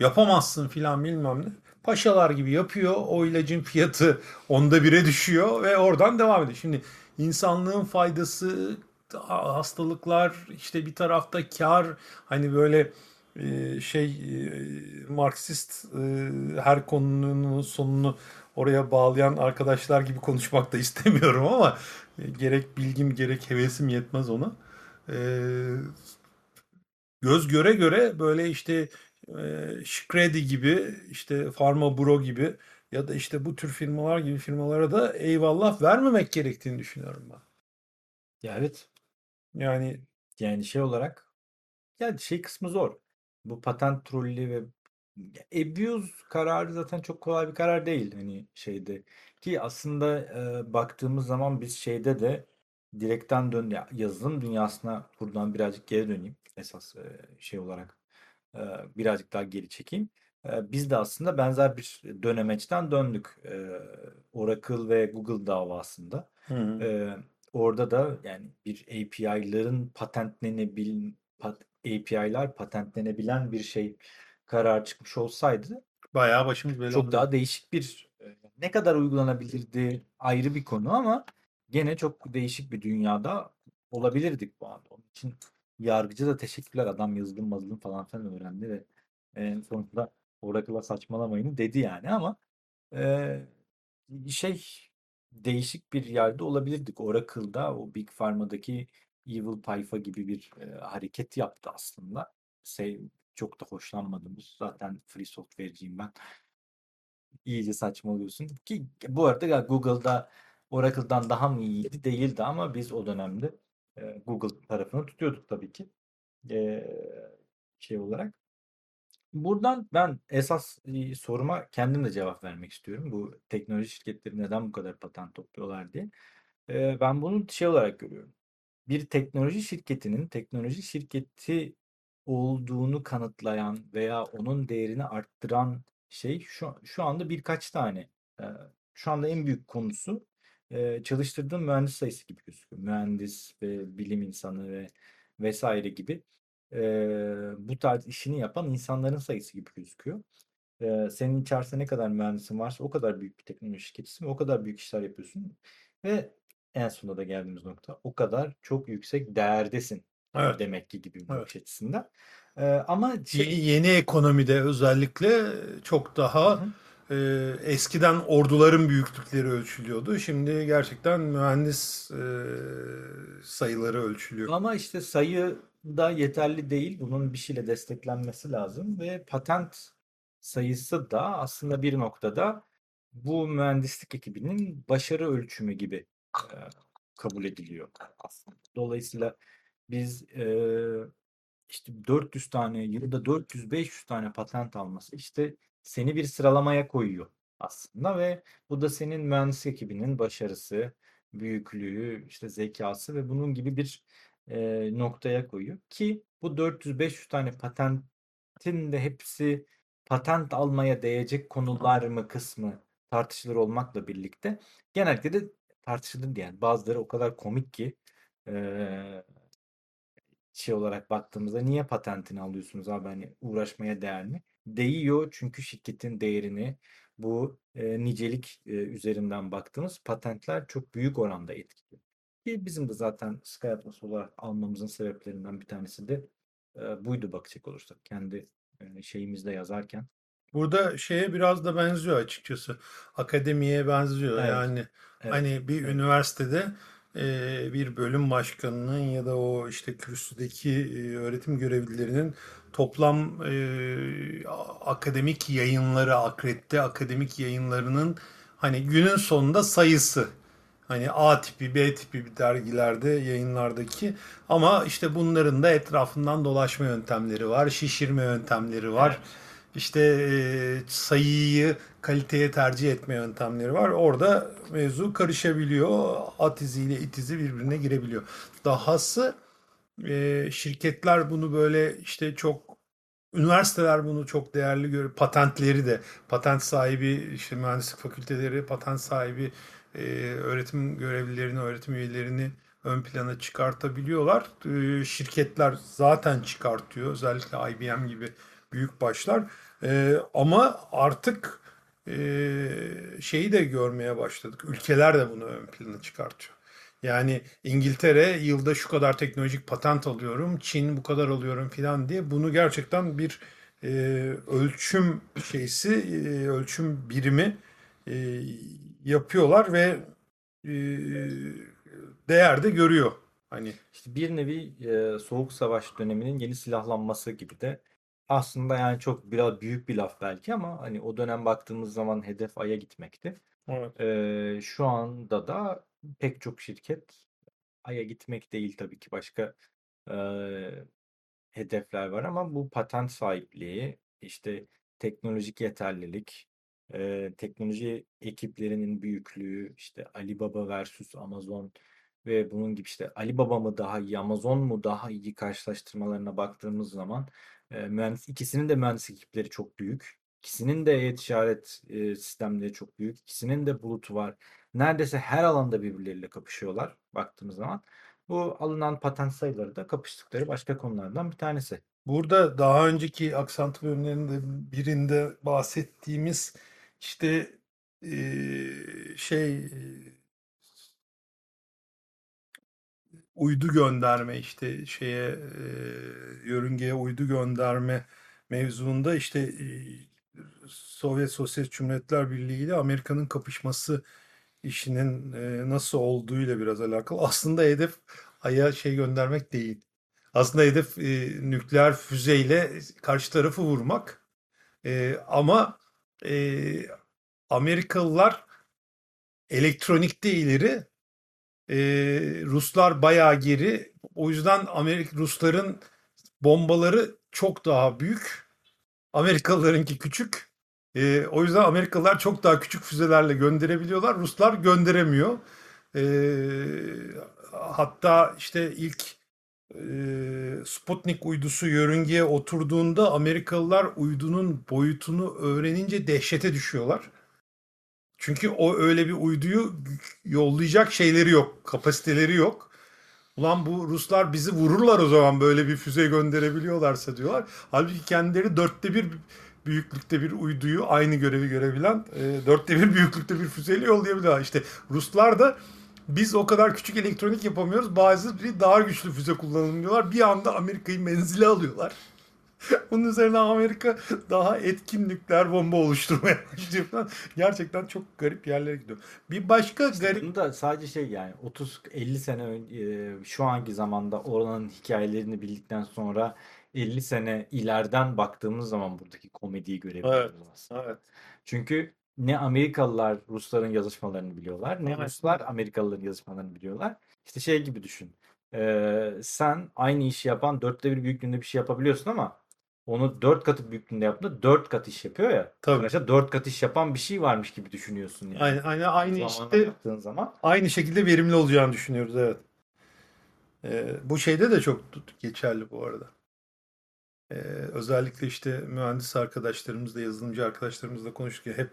Yapamazsın filan bilmem ne. Paşalar gibi yapıyor. O ilacın fiyatı [laughs] onda bire düşüyor ve oradan devam ediyor. Şimdi insanlığın faydası hastalıklar işte bir tarafta kar hani böyle şey Marksist her konunun sonunu oraya bağlayan arkadaşlar gibi konuşmak da [laughs] istemiyorum ama gerek bilgim gerek hevesim yetmez ona. Göz göre göre böyle işte e, Şikredi gibi işte Pharma Bro gibi ya da işte bu tür firmalar gibi firmalara da eyvallah vermemek gerektiğini düşünüyorum ben. Ya evet. Yani Yani şey olarak yani şey kısmı zor. Bu patent trolli ve abuse kararı zaten çok kolay bir karar değil hani şeyde ki aslında e, baktığımız zaman biz şeyde de direkten dön ya yazılım dünyasına buradan birazcık geri döneyim esas e, şey olarak e, birazcık daha geri çekeyim. E, biz de aslında benzer bir dönemeçten döndük. E, Oracle ve Google davasında. hı. E, orada da yani bir API'ların patentlenebil pat, API'lar patentlenebilen bir şey karar çıkmış olsaydı bayağı başımız çok belada. daha değişik bir ne kadar uygulanabilirdi ayrı bir konu ama gene çok değişik bir dünyada olabilirdik bu anda. Onun için yargıcı da teşekkürler. Adam yazılım mazılım falan filan öğrendi ve en sonunda Oracle'a saçmalamayın dedi yani ama e, şey değişik bir yerde olabilirdik. Oracle'da o Big Pharma'daki Evil Payfa gibi bir e, hareket yaptı aslında. Şey, çok da hoşlanmadığımız zaten free software'ciyim ben. İyice saçmalıyorsun ki bu arada Google'da Oracle'dan daha mı iyiydi değildi ama biz o dönemde e, Google tarafını tutuyorduk tabii ki e, şey olarak. Buradan ben esas e, soruma kendim de cevap vermek istiyorum. Bu teknoloji şirketleri neden bu kadar patent topluyorlar diye. Ben bunu şey olarak görüyorum. Bir teknoloji şirketinin teknoloji şirketi olduğunu kanıtlayan veya onun değerini arttıran şey şu, şu anda birkaç tane. Şu anda en büyük konusu e, çalıştırdığım mühendis sayısı gibi gözüküyor. Mühendis ve bilim insanı ve vesaire gibi e, bu tarz işini yapan insanların sayısı gibi gözüküyor. E, senin içerisinde ne kadar mühendisin varsa o kadar büyük bir teknoloji şirketisin ve o kadar büyük işler yapıyorsun. Ve en sonunda da geldiğimiz nokta o kadar çok yüksek değerdesin Evet. demek ki gibi bir Evet. bakış açısından. E, ama şey, Ye- Yeni ekonomide özellikle çok Hı daha hı. E, eskiden orduların büyüklükleri ölçülüyordu. Şimdi gerçekten mühendis e, sayıları ölçülüyor. Ama işte sayı da yeterli değil. Bunun bir şeyle desteklenmesi lazım ve patent sayısı da aslında bir noktada bu mühendislik ekibinin başarı ölçümü gibi e, kabul ediliyor aslında. Dolayısıyla biz e, işte 400 tane yılda 400-500 tane patent alması işte seni bir sıralamaya koyuyor aslında ve bu da senin mühendislik ekibinin başarısı, büyüklüğü, işte zekası ve bunun gibi bir e, noktaya koyuyor. Ki bu 400-500 tane patentin de hepsi patent almaya değecek konular mı kısmı tartışılır olmakla birlikte genellikle de tartışılır yani bazıları o kadar komik ki e, şey olarak baktığımızda niye patentini alıyorsunuz abi? Hani uğraşmaya değer mi? Değiyor çünkü şirketin değerini bu e, nicelik e, üzerinden baktığımız patentler çok büyük oranda etkiliyor. Ki bizim de zaten Sky Atlas olarak almamızın sebeplerinden bir tanesi de e, buydu bakacak olursak. Kendi e, şeyimizde yazarken. Burada şeye biraz da benziyor açıkçası. Akademiye benziyor. Evet, Yani evet, hani bir evet. üniversitede bir bölüm başkanının ya da o işte kürsüdeki öğretim görevlilerinin toplam akademik yayınları, akredite akademik yayınlarının hani günün sonunda sayısı. Hani A tipi, B tipi bir dergilerde yayınlardaki ama işte bunların da etrafından dolaşma yöntemleri var, şişirme yöntemleri var. Evet. İşte sayıyı kaliteye tercih etme yöntemleri var. Orada mevzu karışabiliyor. At iziyle it izi birbirine girebiliyor. Dahası e, şirketler bunu böyle işte çok üniversiteler bunu çok değerli görüyor. Patentleri de patent sahibi işte mühendislik fakülteleri patent sahibi e, öğretim görevlilerini, öğretim üyelerini ön plana çıkartabiliyorlar. E, şirketler zaten çıkartıyor. Özellikle IBM gibi büyük başlar. E, ama artık şeyi de görmeye başladık. Ülkeler de bunu ön plana çıkartıyor. Yani İngiltere yılda şu kadar teknolojik patent alıyorum, Çin bu kadar alıyorum filan diye bunu gerçekten bir e, ölçüm şeysi, e, ölçüm birimi e, yapıyorlar ve e, değer de görüyor Hani İşte bir nevi e, Soğuk Savaş döneminin yeni silahlanması gibi de aslında yani çok biraz büyük bir laf belki ama hani o dönem baktığımız zaman hedef Ay'a gitmekti. evet. E, şu anda da pek çok şirket Ay'a gitmek değil tabii ki başka e, hedefler var ama bu patent sahipliği, işte teknolojik yeterlilik, e, teknoloji ekiplerinin büyüklüğü, işte Alibaba versus Amazon ve bunun gibi işte Alibaba mı daha iyi, Amazon mu daha iyi karşılaştırmalarına baktığımız zaman e, mühendis ikisinin de mühendis ekipleri çok büyük. İkisinin de e-ticaret e, sistemleri çok büyük. İkisinin de bulutu var. Neredeyse her alanda birbirleriyle kapışıyorlar baktığımız zaman. Bu alınan patent sayıları da kapıştıkları başka konulardan bir tanesi. Burada daha önceki aksantı bölümlerinde birinde bahsettiğimiz işte eee, şey uydu gönderme işte şeye eee, yörüngeye uydu gönderme mevzuunda işte eee, Sovyet Sosyalist Cumhuriyetler Birliği ile Amerika'nın kapışması işinin eee, nasıl olduğuyla biraz alakalı. Aslında hedef Ay'a şey göndermek değil. Aslında hedef e, nükleer füzeyle karşı tarafı vurmak. E, ama e, Amerikalılar elektronikte ileri, e, Ruslar bayağı geri. O yüzden Amerika Rusların bombaları çok daha büyük, Amerikalılarınki küçük. E, o yüzden Amerikalılar çok daha küçük füzelerle gönderebiliyorlar, Ruslar gönderemiyor. E, hatta işte ilk e, Sputnik uydusu yörüngeye oturduğunda Amerikalılar uydunun boyutunu öğrenince dehşete düşüyorlar. Çünkü o öyle bir uyduyu yollayacak şeyleri yok, kapasiteleri yok. Ulan bu Ruslar bizi vururlar o zaman böyle bir füze gönderebiliyorlarsa diyorlar. Halbuki kendileri dörtte bir büyüklükte bir uyduyu aynı görevi görebilen e, dörtte bir büyüklükte bir füzeyle yollayabiliyorlar. İşte Ruslar da biz o kadar küçük elektronik yapamıyoruz. Bazı bir daha güçlü füze kullanalım. Bir anda Amerika'yı menzile alıyorlar. [laughs] Bunun üzerine Amerika daha etkin nükleer bomba oluşturmaya başlıyor falan. Gerçekten çok garip yerlere gidiyor. Bir başka İşte garip bunu da sadece şey yani 30-50 sene önce şu anki zamanda oranın hikayelerini bildikten sonra 50 sene ileriden baktığımız zaman buradaki komediyi Evet, görebiliyoruz aslında. evet. Çünkü ne Amerikalılar Rusların yazışmalarını biliyorlar, ne Evet. Ruslar Amerikalıların yazışmalarını biliyorlar. İşte şey gibi düşün. Ee, sen aynı işi yapan dörtte bir büyüklüğünde bir şey yapabiliyorsun ama onu dört katı büyüklüğünde yaptığında dört kat iş yapıyor ya. Tabii. Dolayısıyla dört kat iş yapan bir şey varmış gibi düşünüyorsun yani. Aynı, aynı, aynı Zamanla işte baktığın zaman. aynı şekilde verimli olacağını düşünüyoruz evet. Ee, bu şeyde de çok geçerli bu arada. Ee, özellikle işte mühendis arkadaşlarımızla, yazılımcı arkadaşlarımızla konuşurken hep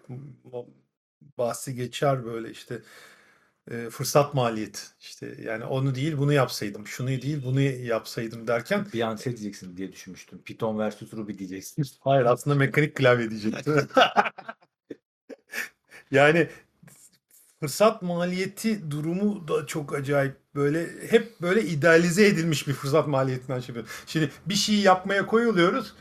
bahsi geçer böyle işte e, fırsat maliyeti. İşte yani onu değil bunu yapsaydım, şunu değil bunu yapsaydım derken Bir an şey diyeceksin diye düşünmüştüm. Python versus Ruby diyeceksin. [laughs] hayır aslında mekanik klavye diyecektim. [laughs] Yani fırsat maliyeti durumu da çok acayip. Böyle hep böyle idealize edilmiş bir fırsat maliyetinden şey. Şimdi bir şeyi yapmaya koyuluyoruz.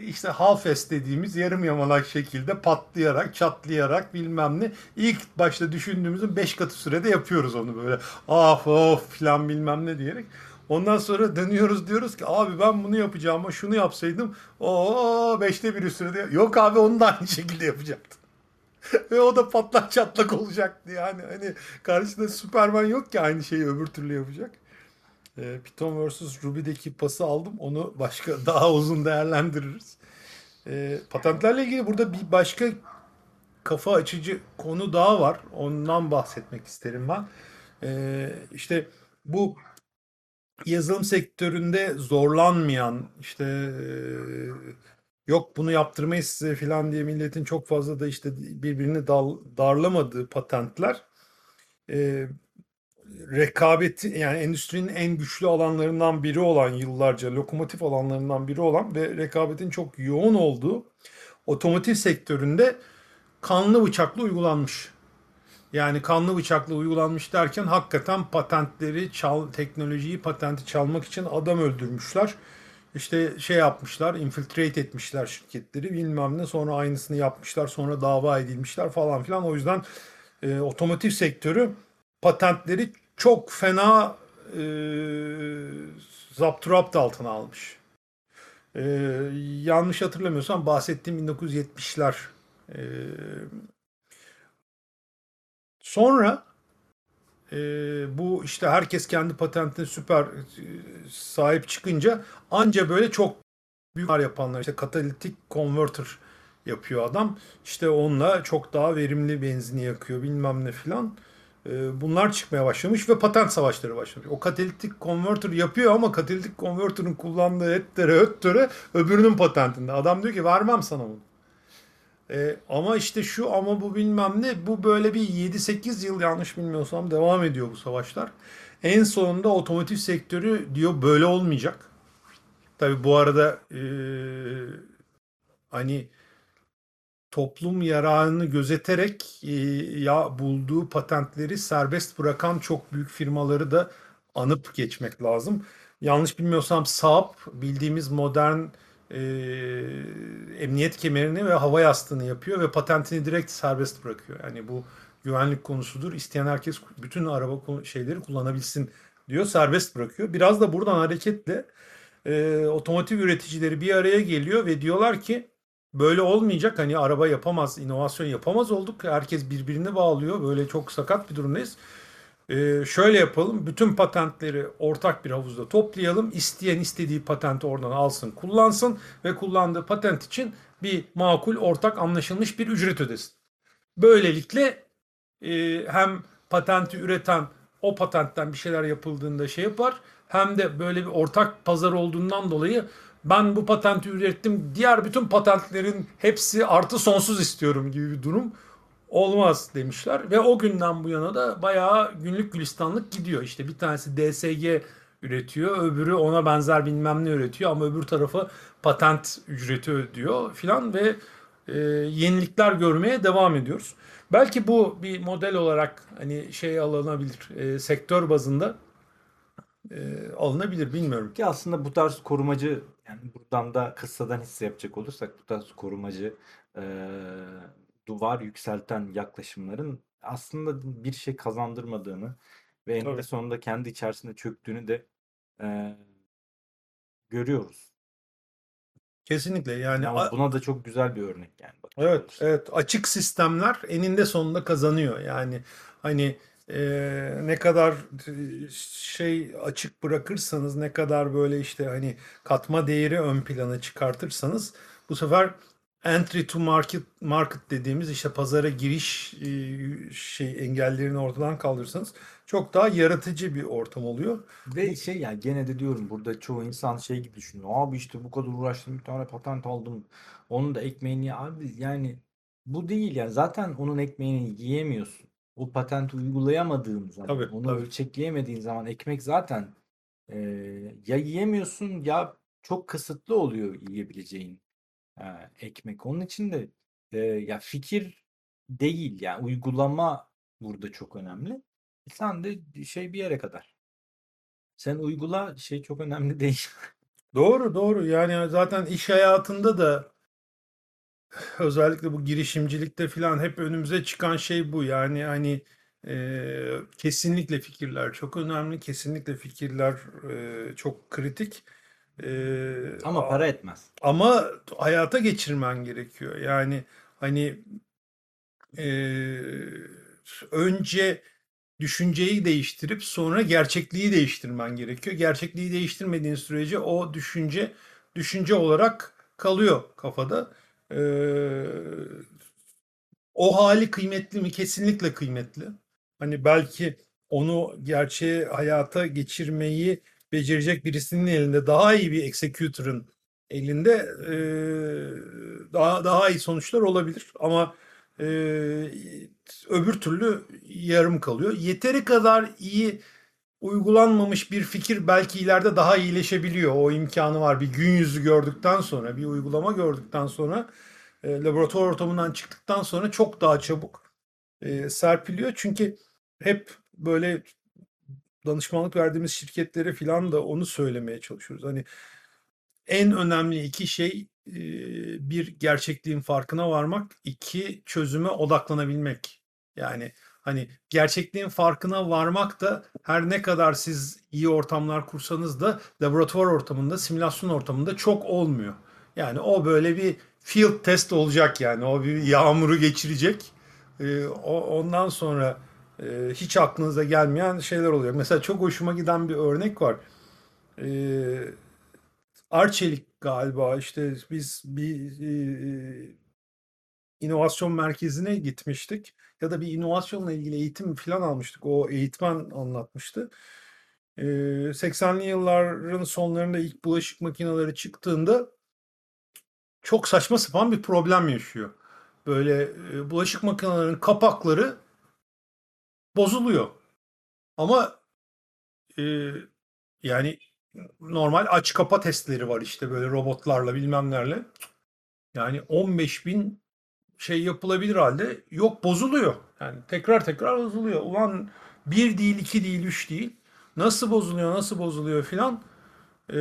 İşte half-ass dediğimiz yarım yamalak şekilde patlayarak, çatlayarak bilmem ne. İlk başta düşündüğümüzün 5 katı sürede yapıyoruz onu böyle. Af of filan bilmem ne diyerek. Ondan sonra dönüyoruz diyoruz ki abi ben bunu yapacağım ama şunu yapsaydım o beşte biri sürede. Yok abi onu da aynı şekilde yapacaktım. [laughs] Ve o da patlak çatlak olacaktı yani. Hani karşısında Superman yok ki aynı şeyi öbür türlü yapacak. Ee, Python vs Ruby'deki pası aldım. Onu başka [laughs] daha uzun değerlendiririz. Ee, patentlerle ilgili burada bir başka kafa açıcı konu daha var. Ondan bahsetmek isterim ben. Ee, işte bu yazılım sektöründe zorlanmayan işte e, yok bunu yaptırmayız size falan diye milletin çok fazla da işte birbirini dal, darlamadığı patentler e, rekabeti yani endüstrinin en güçlü alanlarından biri olan yıllarca lokomotif alanlarından biri olan ve rekabetin çok yoğun olduğu otomotiv sektöründe kanlı bıçaklı uygulanmış. Yani kanlı bıçakla uygulanmış derken hakikaten patentleri, çal, teknolojiyi, patenti çalmak için adam öldürmüşler. İşte şey yapmışlar, infiltrate etmişler şirketleri bilmem ne. Sonra aynısını yapmışlar, sonra dava edilmişler falan filan. O yüzden e, otomotiv sektörü patentleri çok fena e, zapturapt altına almış. E, yanlış hatırlamıyorsam bahsettiğim 1970'ler. E, sonra e, bu işte herkes kendi patentine süper e, sahip çıkınca anca böyle çok büyük yapanlar işte katalitik converter yapıyor adam. İşte onunla çok daha verimli benzini yakıyor bilmem ne filan. Ee, Bunlar çıkmaya başlamış ve patent savaşları başlamış. O katalitik converter yapıyor ama katalitik converter'ın kullandığı ettere öttere öbürünün patentinde. Adam diyor ki vermem sana bunu. Ee, ama işte şu ama bu bilmem ne bu böyle bir 7-8 yıl yanlış bilmiyorsam devam ediyor bu savaşlar. En sonunda otomotiv sektörü diyor böyle olmayacak. Tabii bu arada eee, hani toplum yararını gözeterek e, ya bulduğu patentleri serbest bırakan çok büyük firmaları da anıp geçmek lazım. Yanlış bilmiyorsam Saab bildiğimiz modern e, emniyet kemerini ve hava yastığını yapıyor ve patentini direkt serbest bırakıyor. Yani bu güvenlik konusudur. İsteyen herkes bütün araba şeyleri kullanabilsin diyor. Serbest bırakıyor. Biraz da buradan hareketle e, otomotiv üreticileri bir araya geliyor ve diyorlar ki böyle olmayacak. Hani araba yapamaz, inovasyon yapamaz olduk. Herkes birbirini bağlıyor. Böyle çok sakat bir durumdayız. Ee, şöyle yapalım. Bütün patentleri ortak bir havuzda toplayalım. İsteyen istediği patenti oradan alsın, kullansın ve kullandığı patent için bir makul, ortak, anlaşılmış bir ücret ödesin. Böylelikle e, hem patenti üreten o patentten bir şeyler yapıldığında şey yapar. Hem de böyle bir ortak pazar olduğundan dolayı ben bu patenti ürettim. Diğer bütün patentlerin hepsi artı sonsuz istiyorum gibi bir durum olmaz demişler. Ve o günden bu yana da bayağı günlük gülistanlık gidiyor. İşte bir tanesi DSG üretiyor. Öbürü ona benzer bilmem ne üretiyor. Ama öbür tarafı patent ücreti ödüyor filan ve e, yenilikler görmeye devam ediyoruz. Belki bu bir model olarak hani şey alınabilir. e, sektör bazında e, alınabilir bilmiyorum. Ki aslında bu tarz korumacı yani buradan da kıssadan hisse yapacak olursak bu tarz korumacı eee, duvar yükselten yaklaşımların aslında bir şey kazandırmadığını ve eninde Tabii. sonunda kendi içerisinde çöktüğünü de eee, görüyoruz. Kesinlikle yani Ama buna da çok güzel bir örnek yani Evet, olursak. evet. Açık sistemler eninde sonunda kazanıyor. Yani hani e, ne kadar şey açık bırakırsanız, ne kadar böyle işte hani katma değeri ön plana çıkartırsanız bu sefer entry to market market dediğimiz işte pazara giriş e, şey engellerini ortadan kaldırırsanız çok daha yaratıcı bir ortam oluyor. Ve şey yani gene de diyorum burada çoğu insan şey gibi düşünüyor. Abi işte bu kadar uğraştım bir tane patent aldım. Onun da ekmeğini ye." abi yani bu değil yani zaten onun ekmeğini yiyemiyorsun. O patenti uygulayamadığın zaman, Tabii, onu tabii. ölçekleyemediğin zaman ekmek zaten e, ya yiyemiyorsun ya çok kısıtlı oluyor yiyebileceğin e, ekmek. Onun için de e, ya fikir değil yani uygulama burada çok önemli. E, Sen de şey bir yere kadar. Sen uygula şey çok önemli değil. [laughs] Doğru, doğru. Yani zaten iş hayatında da özellikle bu girişimcilikte falan hep önümüze çıkan şey bu. Yani hani e, kesinlikle fikirler çok önemli. Kesinlikle fikirler e, çok kritik. E, Ama para etmez. ama hayata geçirmen gerekiyor. Yani hani e, önce düşünceyi değiştirip sonra gerçekliği değiştirmen gerekiyor. Gerçekliği değiştirmediğin sürece o düşünce düşünce olarak kalıyor kafada. Ee, o hali kıymetli mi? Kesinlikle kıymetli. Hani belki onu gerçeğe hayata geçirmeyi becerecek birisinin elinde daha iyi bir executor'ın elinde e, daha daha iyi sonuçlar olabilir. Ama e, öbür türlü yarım kalıyor. Yeteri kadar iyi uygulanmamış bir fikir belki ileride daha iyileşebiliyor. O imkanı var. Bir gün yüzü gördükten sonra, bir uygulama gördükten sonra, e, laboratuvar ortamından çıktıktan sonra çok daha çabuk e, serpiliyor. Çünkü hep böyle danışmanlık verdiğimiz şirketlere falan da onu söylemeye çalışıyoruz. Hani en önemli iki şey e, bir gerçekliğin farkına varmak, iki çözüme odaklanabilmek. Yani Hani gerçekliğin farkına varmak da her ne kadar siz iyi ortamlar kursanız da laboratuvar ortamında, simülasyon ortamında çok olmuyor. Yani o böyle bir field test olacak yani. O bir yağmuru geçirecek. Ee, ondan sonra e, hiç aklınıza gelmeyen şeyler oluyor. Mesela çok hoşuma giden bir örnek var. Ee, Arçelik galiba işte biz bir e, inovasyon merkezine gitmiştik ya da bir inovasyonla ilgili eğitim falan almıştık. O eğitmen anlatmıştı. Ee, 80'li yılların sonlarında ilk bulaşık makineleri çıktığında çok saçma sapan bir problem yaşıyor. Böyle bulaşık makinelerinin kapakları bozuluyor. Ama yani normal aç kapa testleri var işte böyle robotlarla bilmemlerle. Yani 15 bin şey yapılabilir halde yok bozuluyor. Yani tekrar tekrar bozuluyor. Ulan bir değil, iki değil, üç değil. Nasıl bozuluyor, nasıl bozuluyor filan e,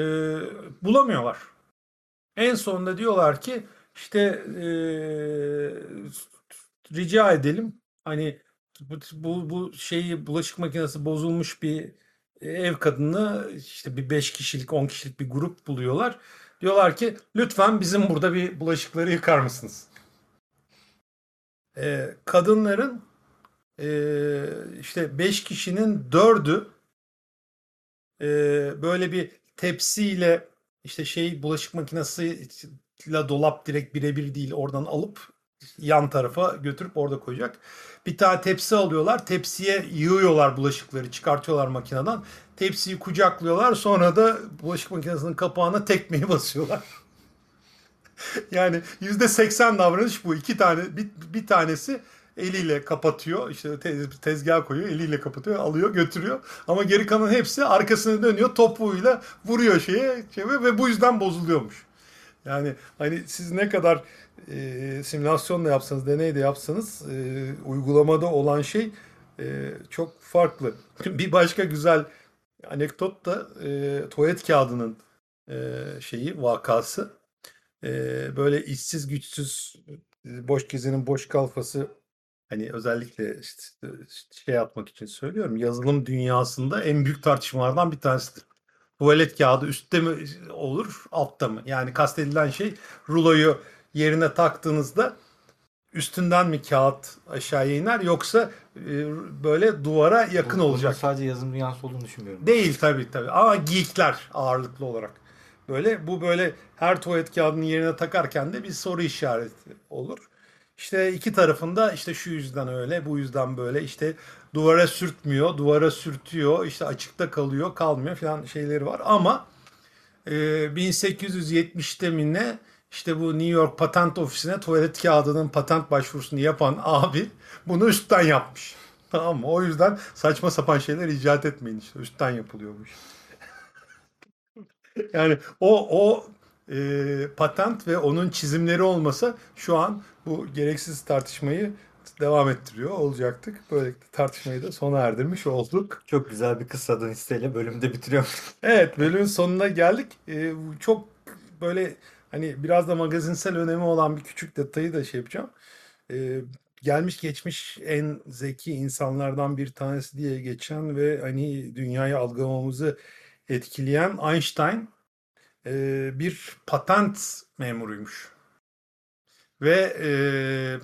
bulamıyorlar. En sonunda diyorlar ki işte e, rica edelim hani bu, bu, bu şeyi bulaşık makinesi bozulmuş bir ev kadını işte bir 5 kişilik 10 kişilik bir grup buluyorlar. Diyorlar ki lütfen bizim burada bir bulaşıkları yıkar mısınız? Ee, kadınların e, işte 5 kişinin 4'ü e, böyle bir tepsiyle işte şey bulaşık makinesiyle dolap direkt birebir değil oradan alıp yan tarafa götürüp orada koyacak. Bir tane tepsi alıyorlar. Tepsiye yığıyorlar bulaşıkları, çıkartıyorlar makineden. Tepsiyi kucaklıyorlar. Sonra da bulaşık makinesinin kapağına tekmeyi basıyorlar. [laughs] yani yüzde seksen davranış bu. İki tane, bir, bir tanesi eliyle kapatıyor. İşte tez, tezgah koyuyor, eliyle kapatıyor, alıyor, götürüyor. Ama geri kalan hepsi arkasına dönüyor, topuğuyla vuruyor şeye, şeye ve bu yüzden bozuluyormuş. Yani hani siz ne kadar e, simülasyon da yapsanız, deney de yapsanız e, uygulamada olan şey e, çok farklı. Bir başka güzel anekdot da e, tuvalet kağıdının e, şeyi, vakası. E, böyle işsiz güçsüz, boş gezinin boş kalfası hani özellikle işte şey yapmak için söylüyorum. Yazılım dünyasında en büyük tartışmalardan bir tanesidir tuvalet kağıdı üstte mi olur, altta mı? Yani kastedilen şey ruloyu yerine taktığınızda üstünden mi kağıt aşağıya iner yoksa e, böyle duvara yakın Bu- olacak? sadece yazılım dünyası olduğunu düşünmüyorum. Değil tabii tabii ama geekler ağırlıklı olarak. Böyle bu böyle her tuvalet kağıdının yerine takarken de bir soru işareti olur. İşte iki tarafında işte şu yüzden öyle, bu yüzden böyle işte duvara sürtmüyor, duvara sürtüyor, işte açıkta kalıyor, kalmıyor falan şeyleri var. Ama e, 1870'te mi ne işte bu New York Patent Ofisi'ne tuvalet kağıdının patent başvurusunu yapan abi bunu üstten yapmış. [laughs] Tamam mı? O yüzden saçma sapan şeyler icat etmeyin işte. Üstten yapılıyormuş. [laughs] yani o o e, patent ve onun çizimleri olmasa şu an bu gereksiz tartışmayı devam ettiriyor olacaktık. Böylelikle tartışmayı da sona erdirmiş olduk. Çok güzel bir kıssadan isteyle bölümü de bitiriyorum. [laughs] Evet bölümün sonuna geldik. Ee, çok böyle hani biraz da magazinsel önemi olan bir küçük detayı da şey yapacağım. Ee, gelmiş geçmiş en zeki insanlardan bir tanesi diye geçen ve hani dünyayı algılamamızı etkileyen Einstein e, bir patent memuruymuş. Ve e,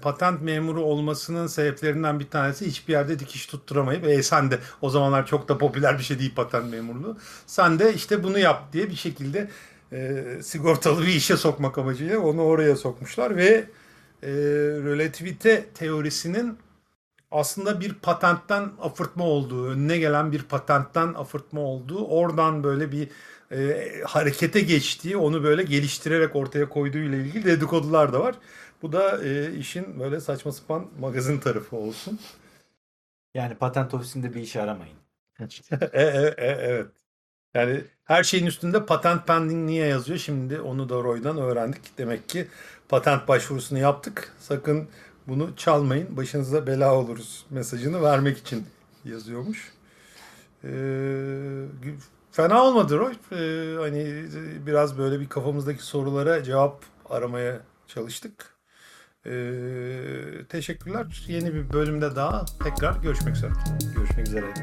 patent memuru olmasının sebeplerinden bir tanesi hiçbir yerde dikiş tutturamayıp e, sen de o zamanlar çok da popüler bir şey değil patent memurluğu. Sen de işte bunu yap diye bir şekilde e, sigortalı bir işe sokmak amacıyla onu oraya sokmuşlar ve e, relativite teorisinin aslında bir patentten afırtma olduğu, önüne gelen bir patentten afırtma olduğu, oradan böyle bir e, harekete geçtiği, onu böyle geliştirerek ortaya koyduğu ile ilgili dedikodular da var. Bu da e, işin böyle saçma sapan magazin tarafı olsun. Yani patent ofisinde bir işe aramayın. [laughs] E, e, e, evet. Yani her şeyin üstünde patent pending niye yazıyor? Şimdi onu da Roy'dan öğrendik. Demek ki patent başvurusunu yaptık. Sakın bunu çalmayın. Başınıza bela oluruz mesajını vermek için yazıyormuş. Ee, fena olmadı Roy. Ee, hani biraz böyle bir kafamızdaki sorulara cevap aramaya çalıştık. Ee, teşekkürler. Yeni bir bölümde daha tekrar görüşmek üzere. Görüşmek üzere.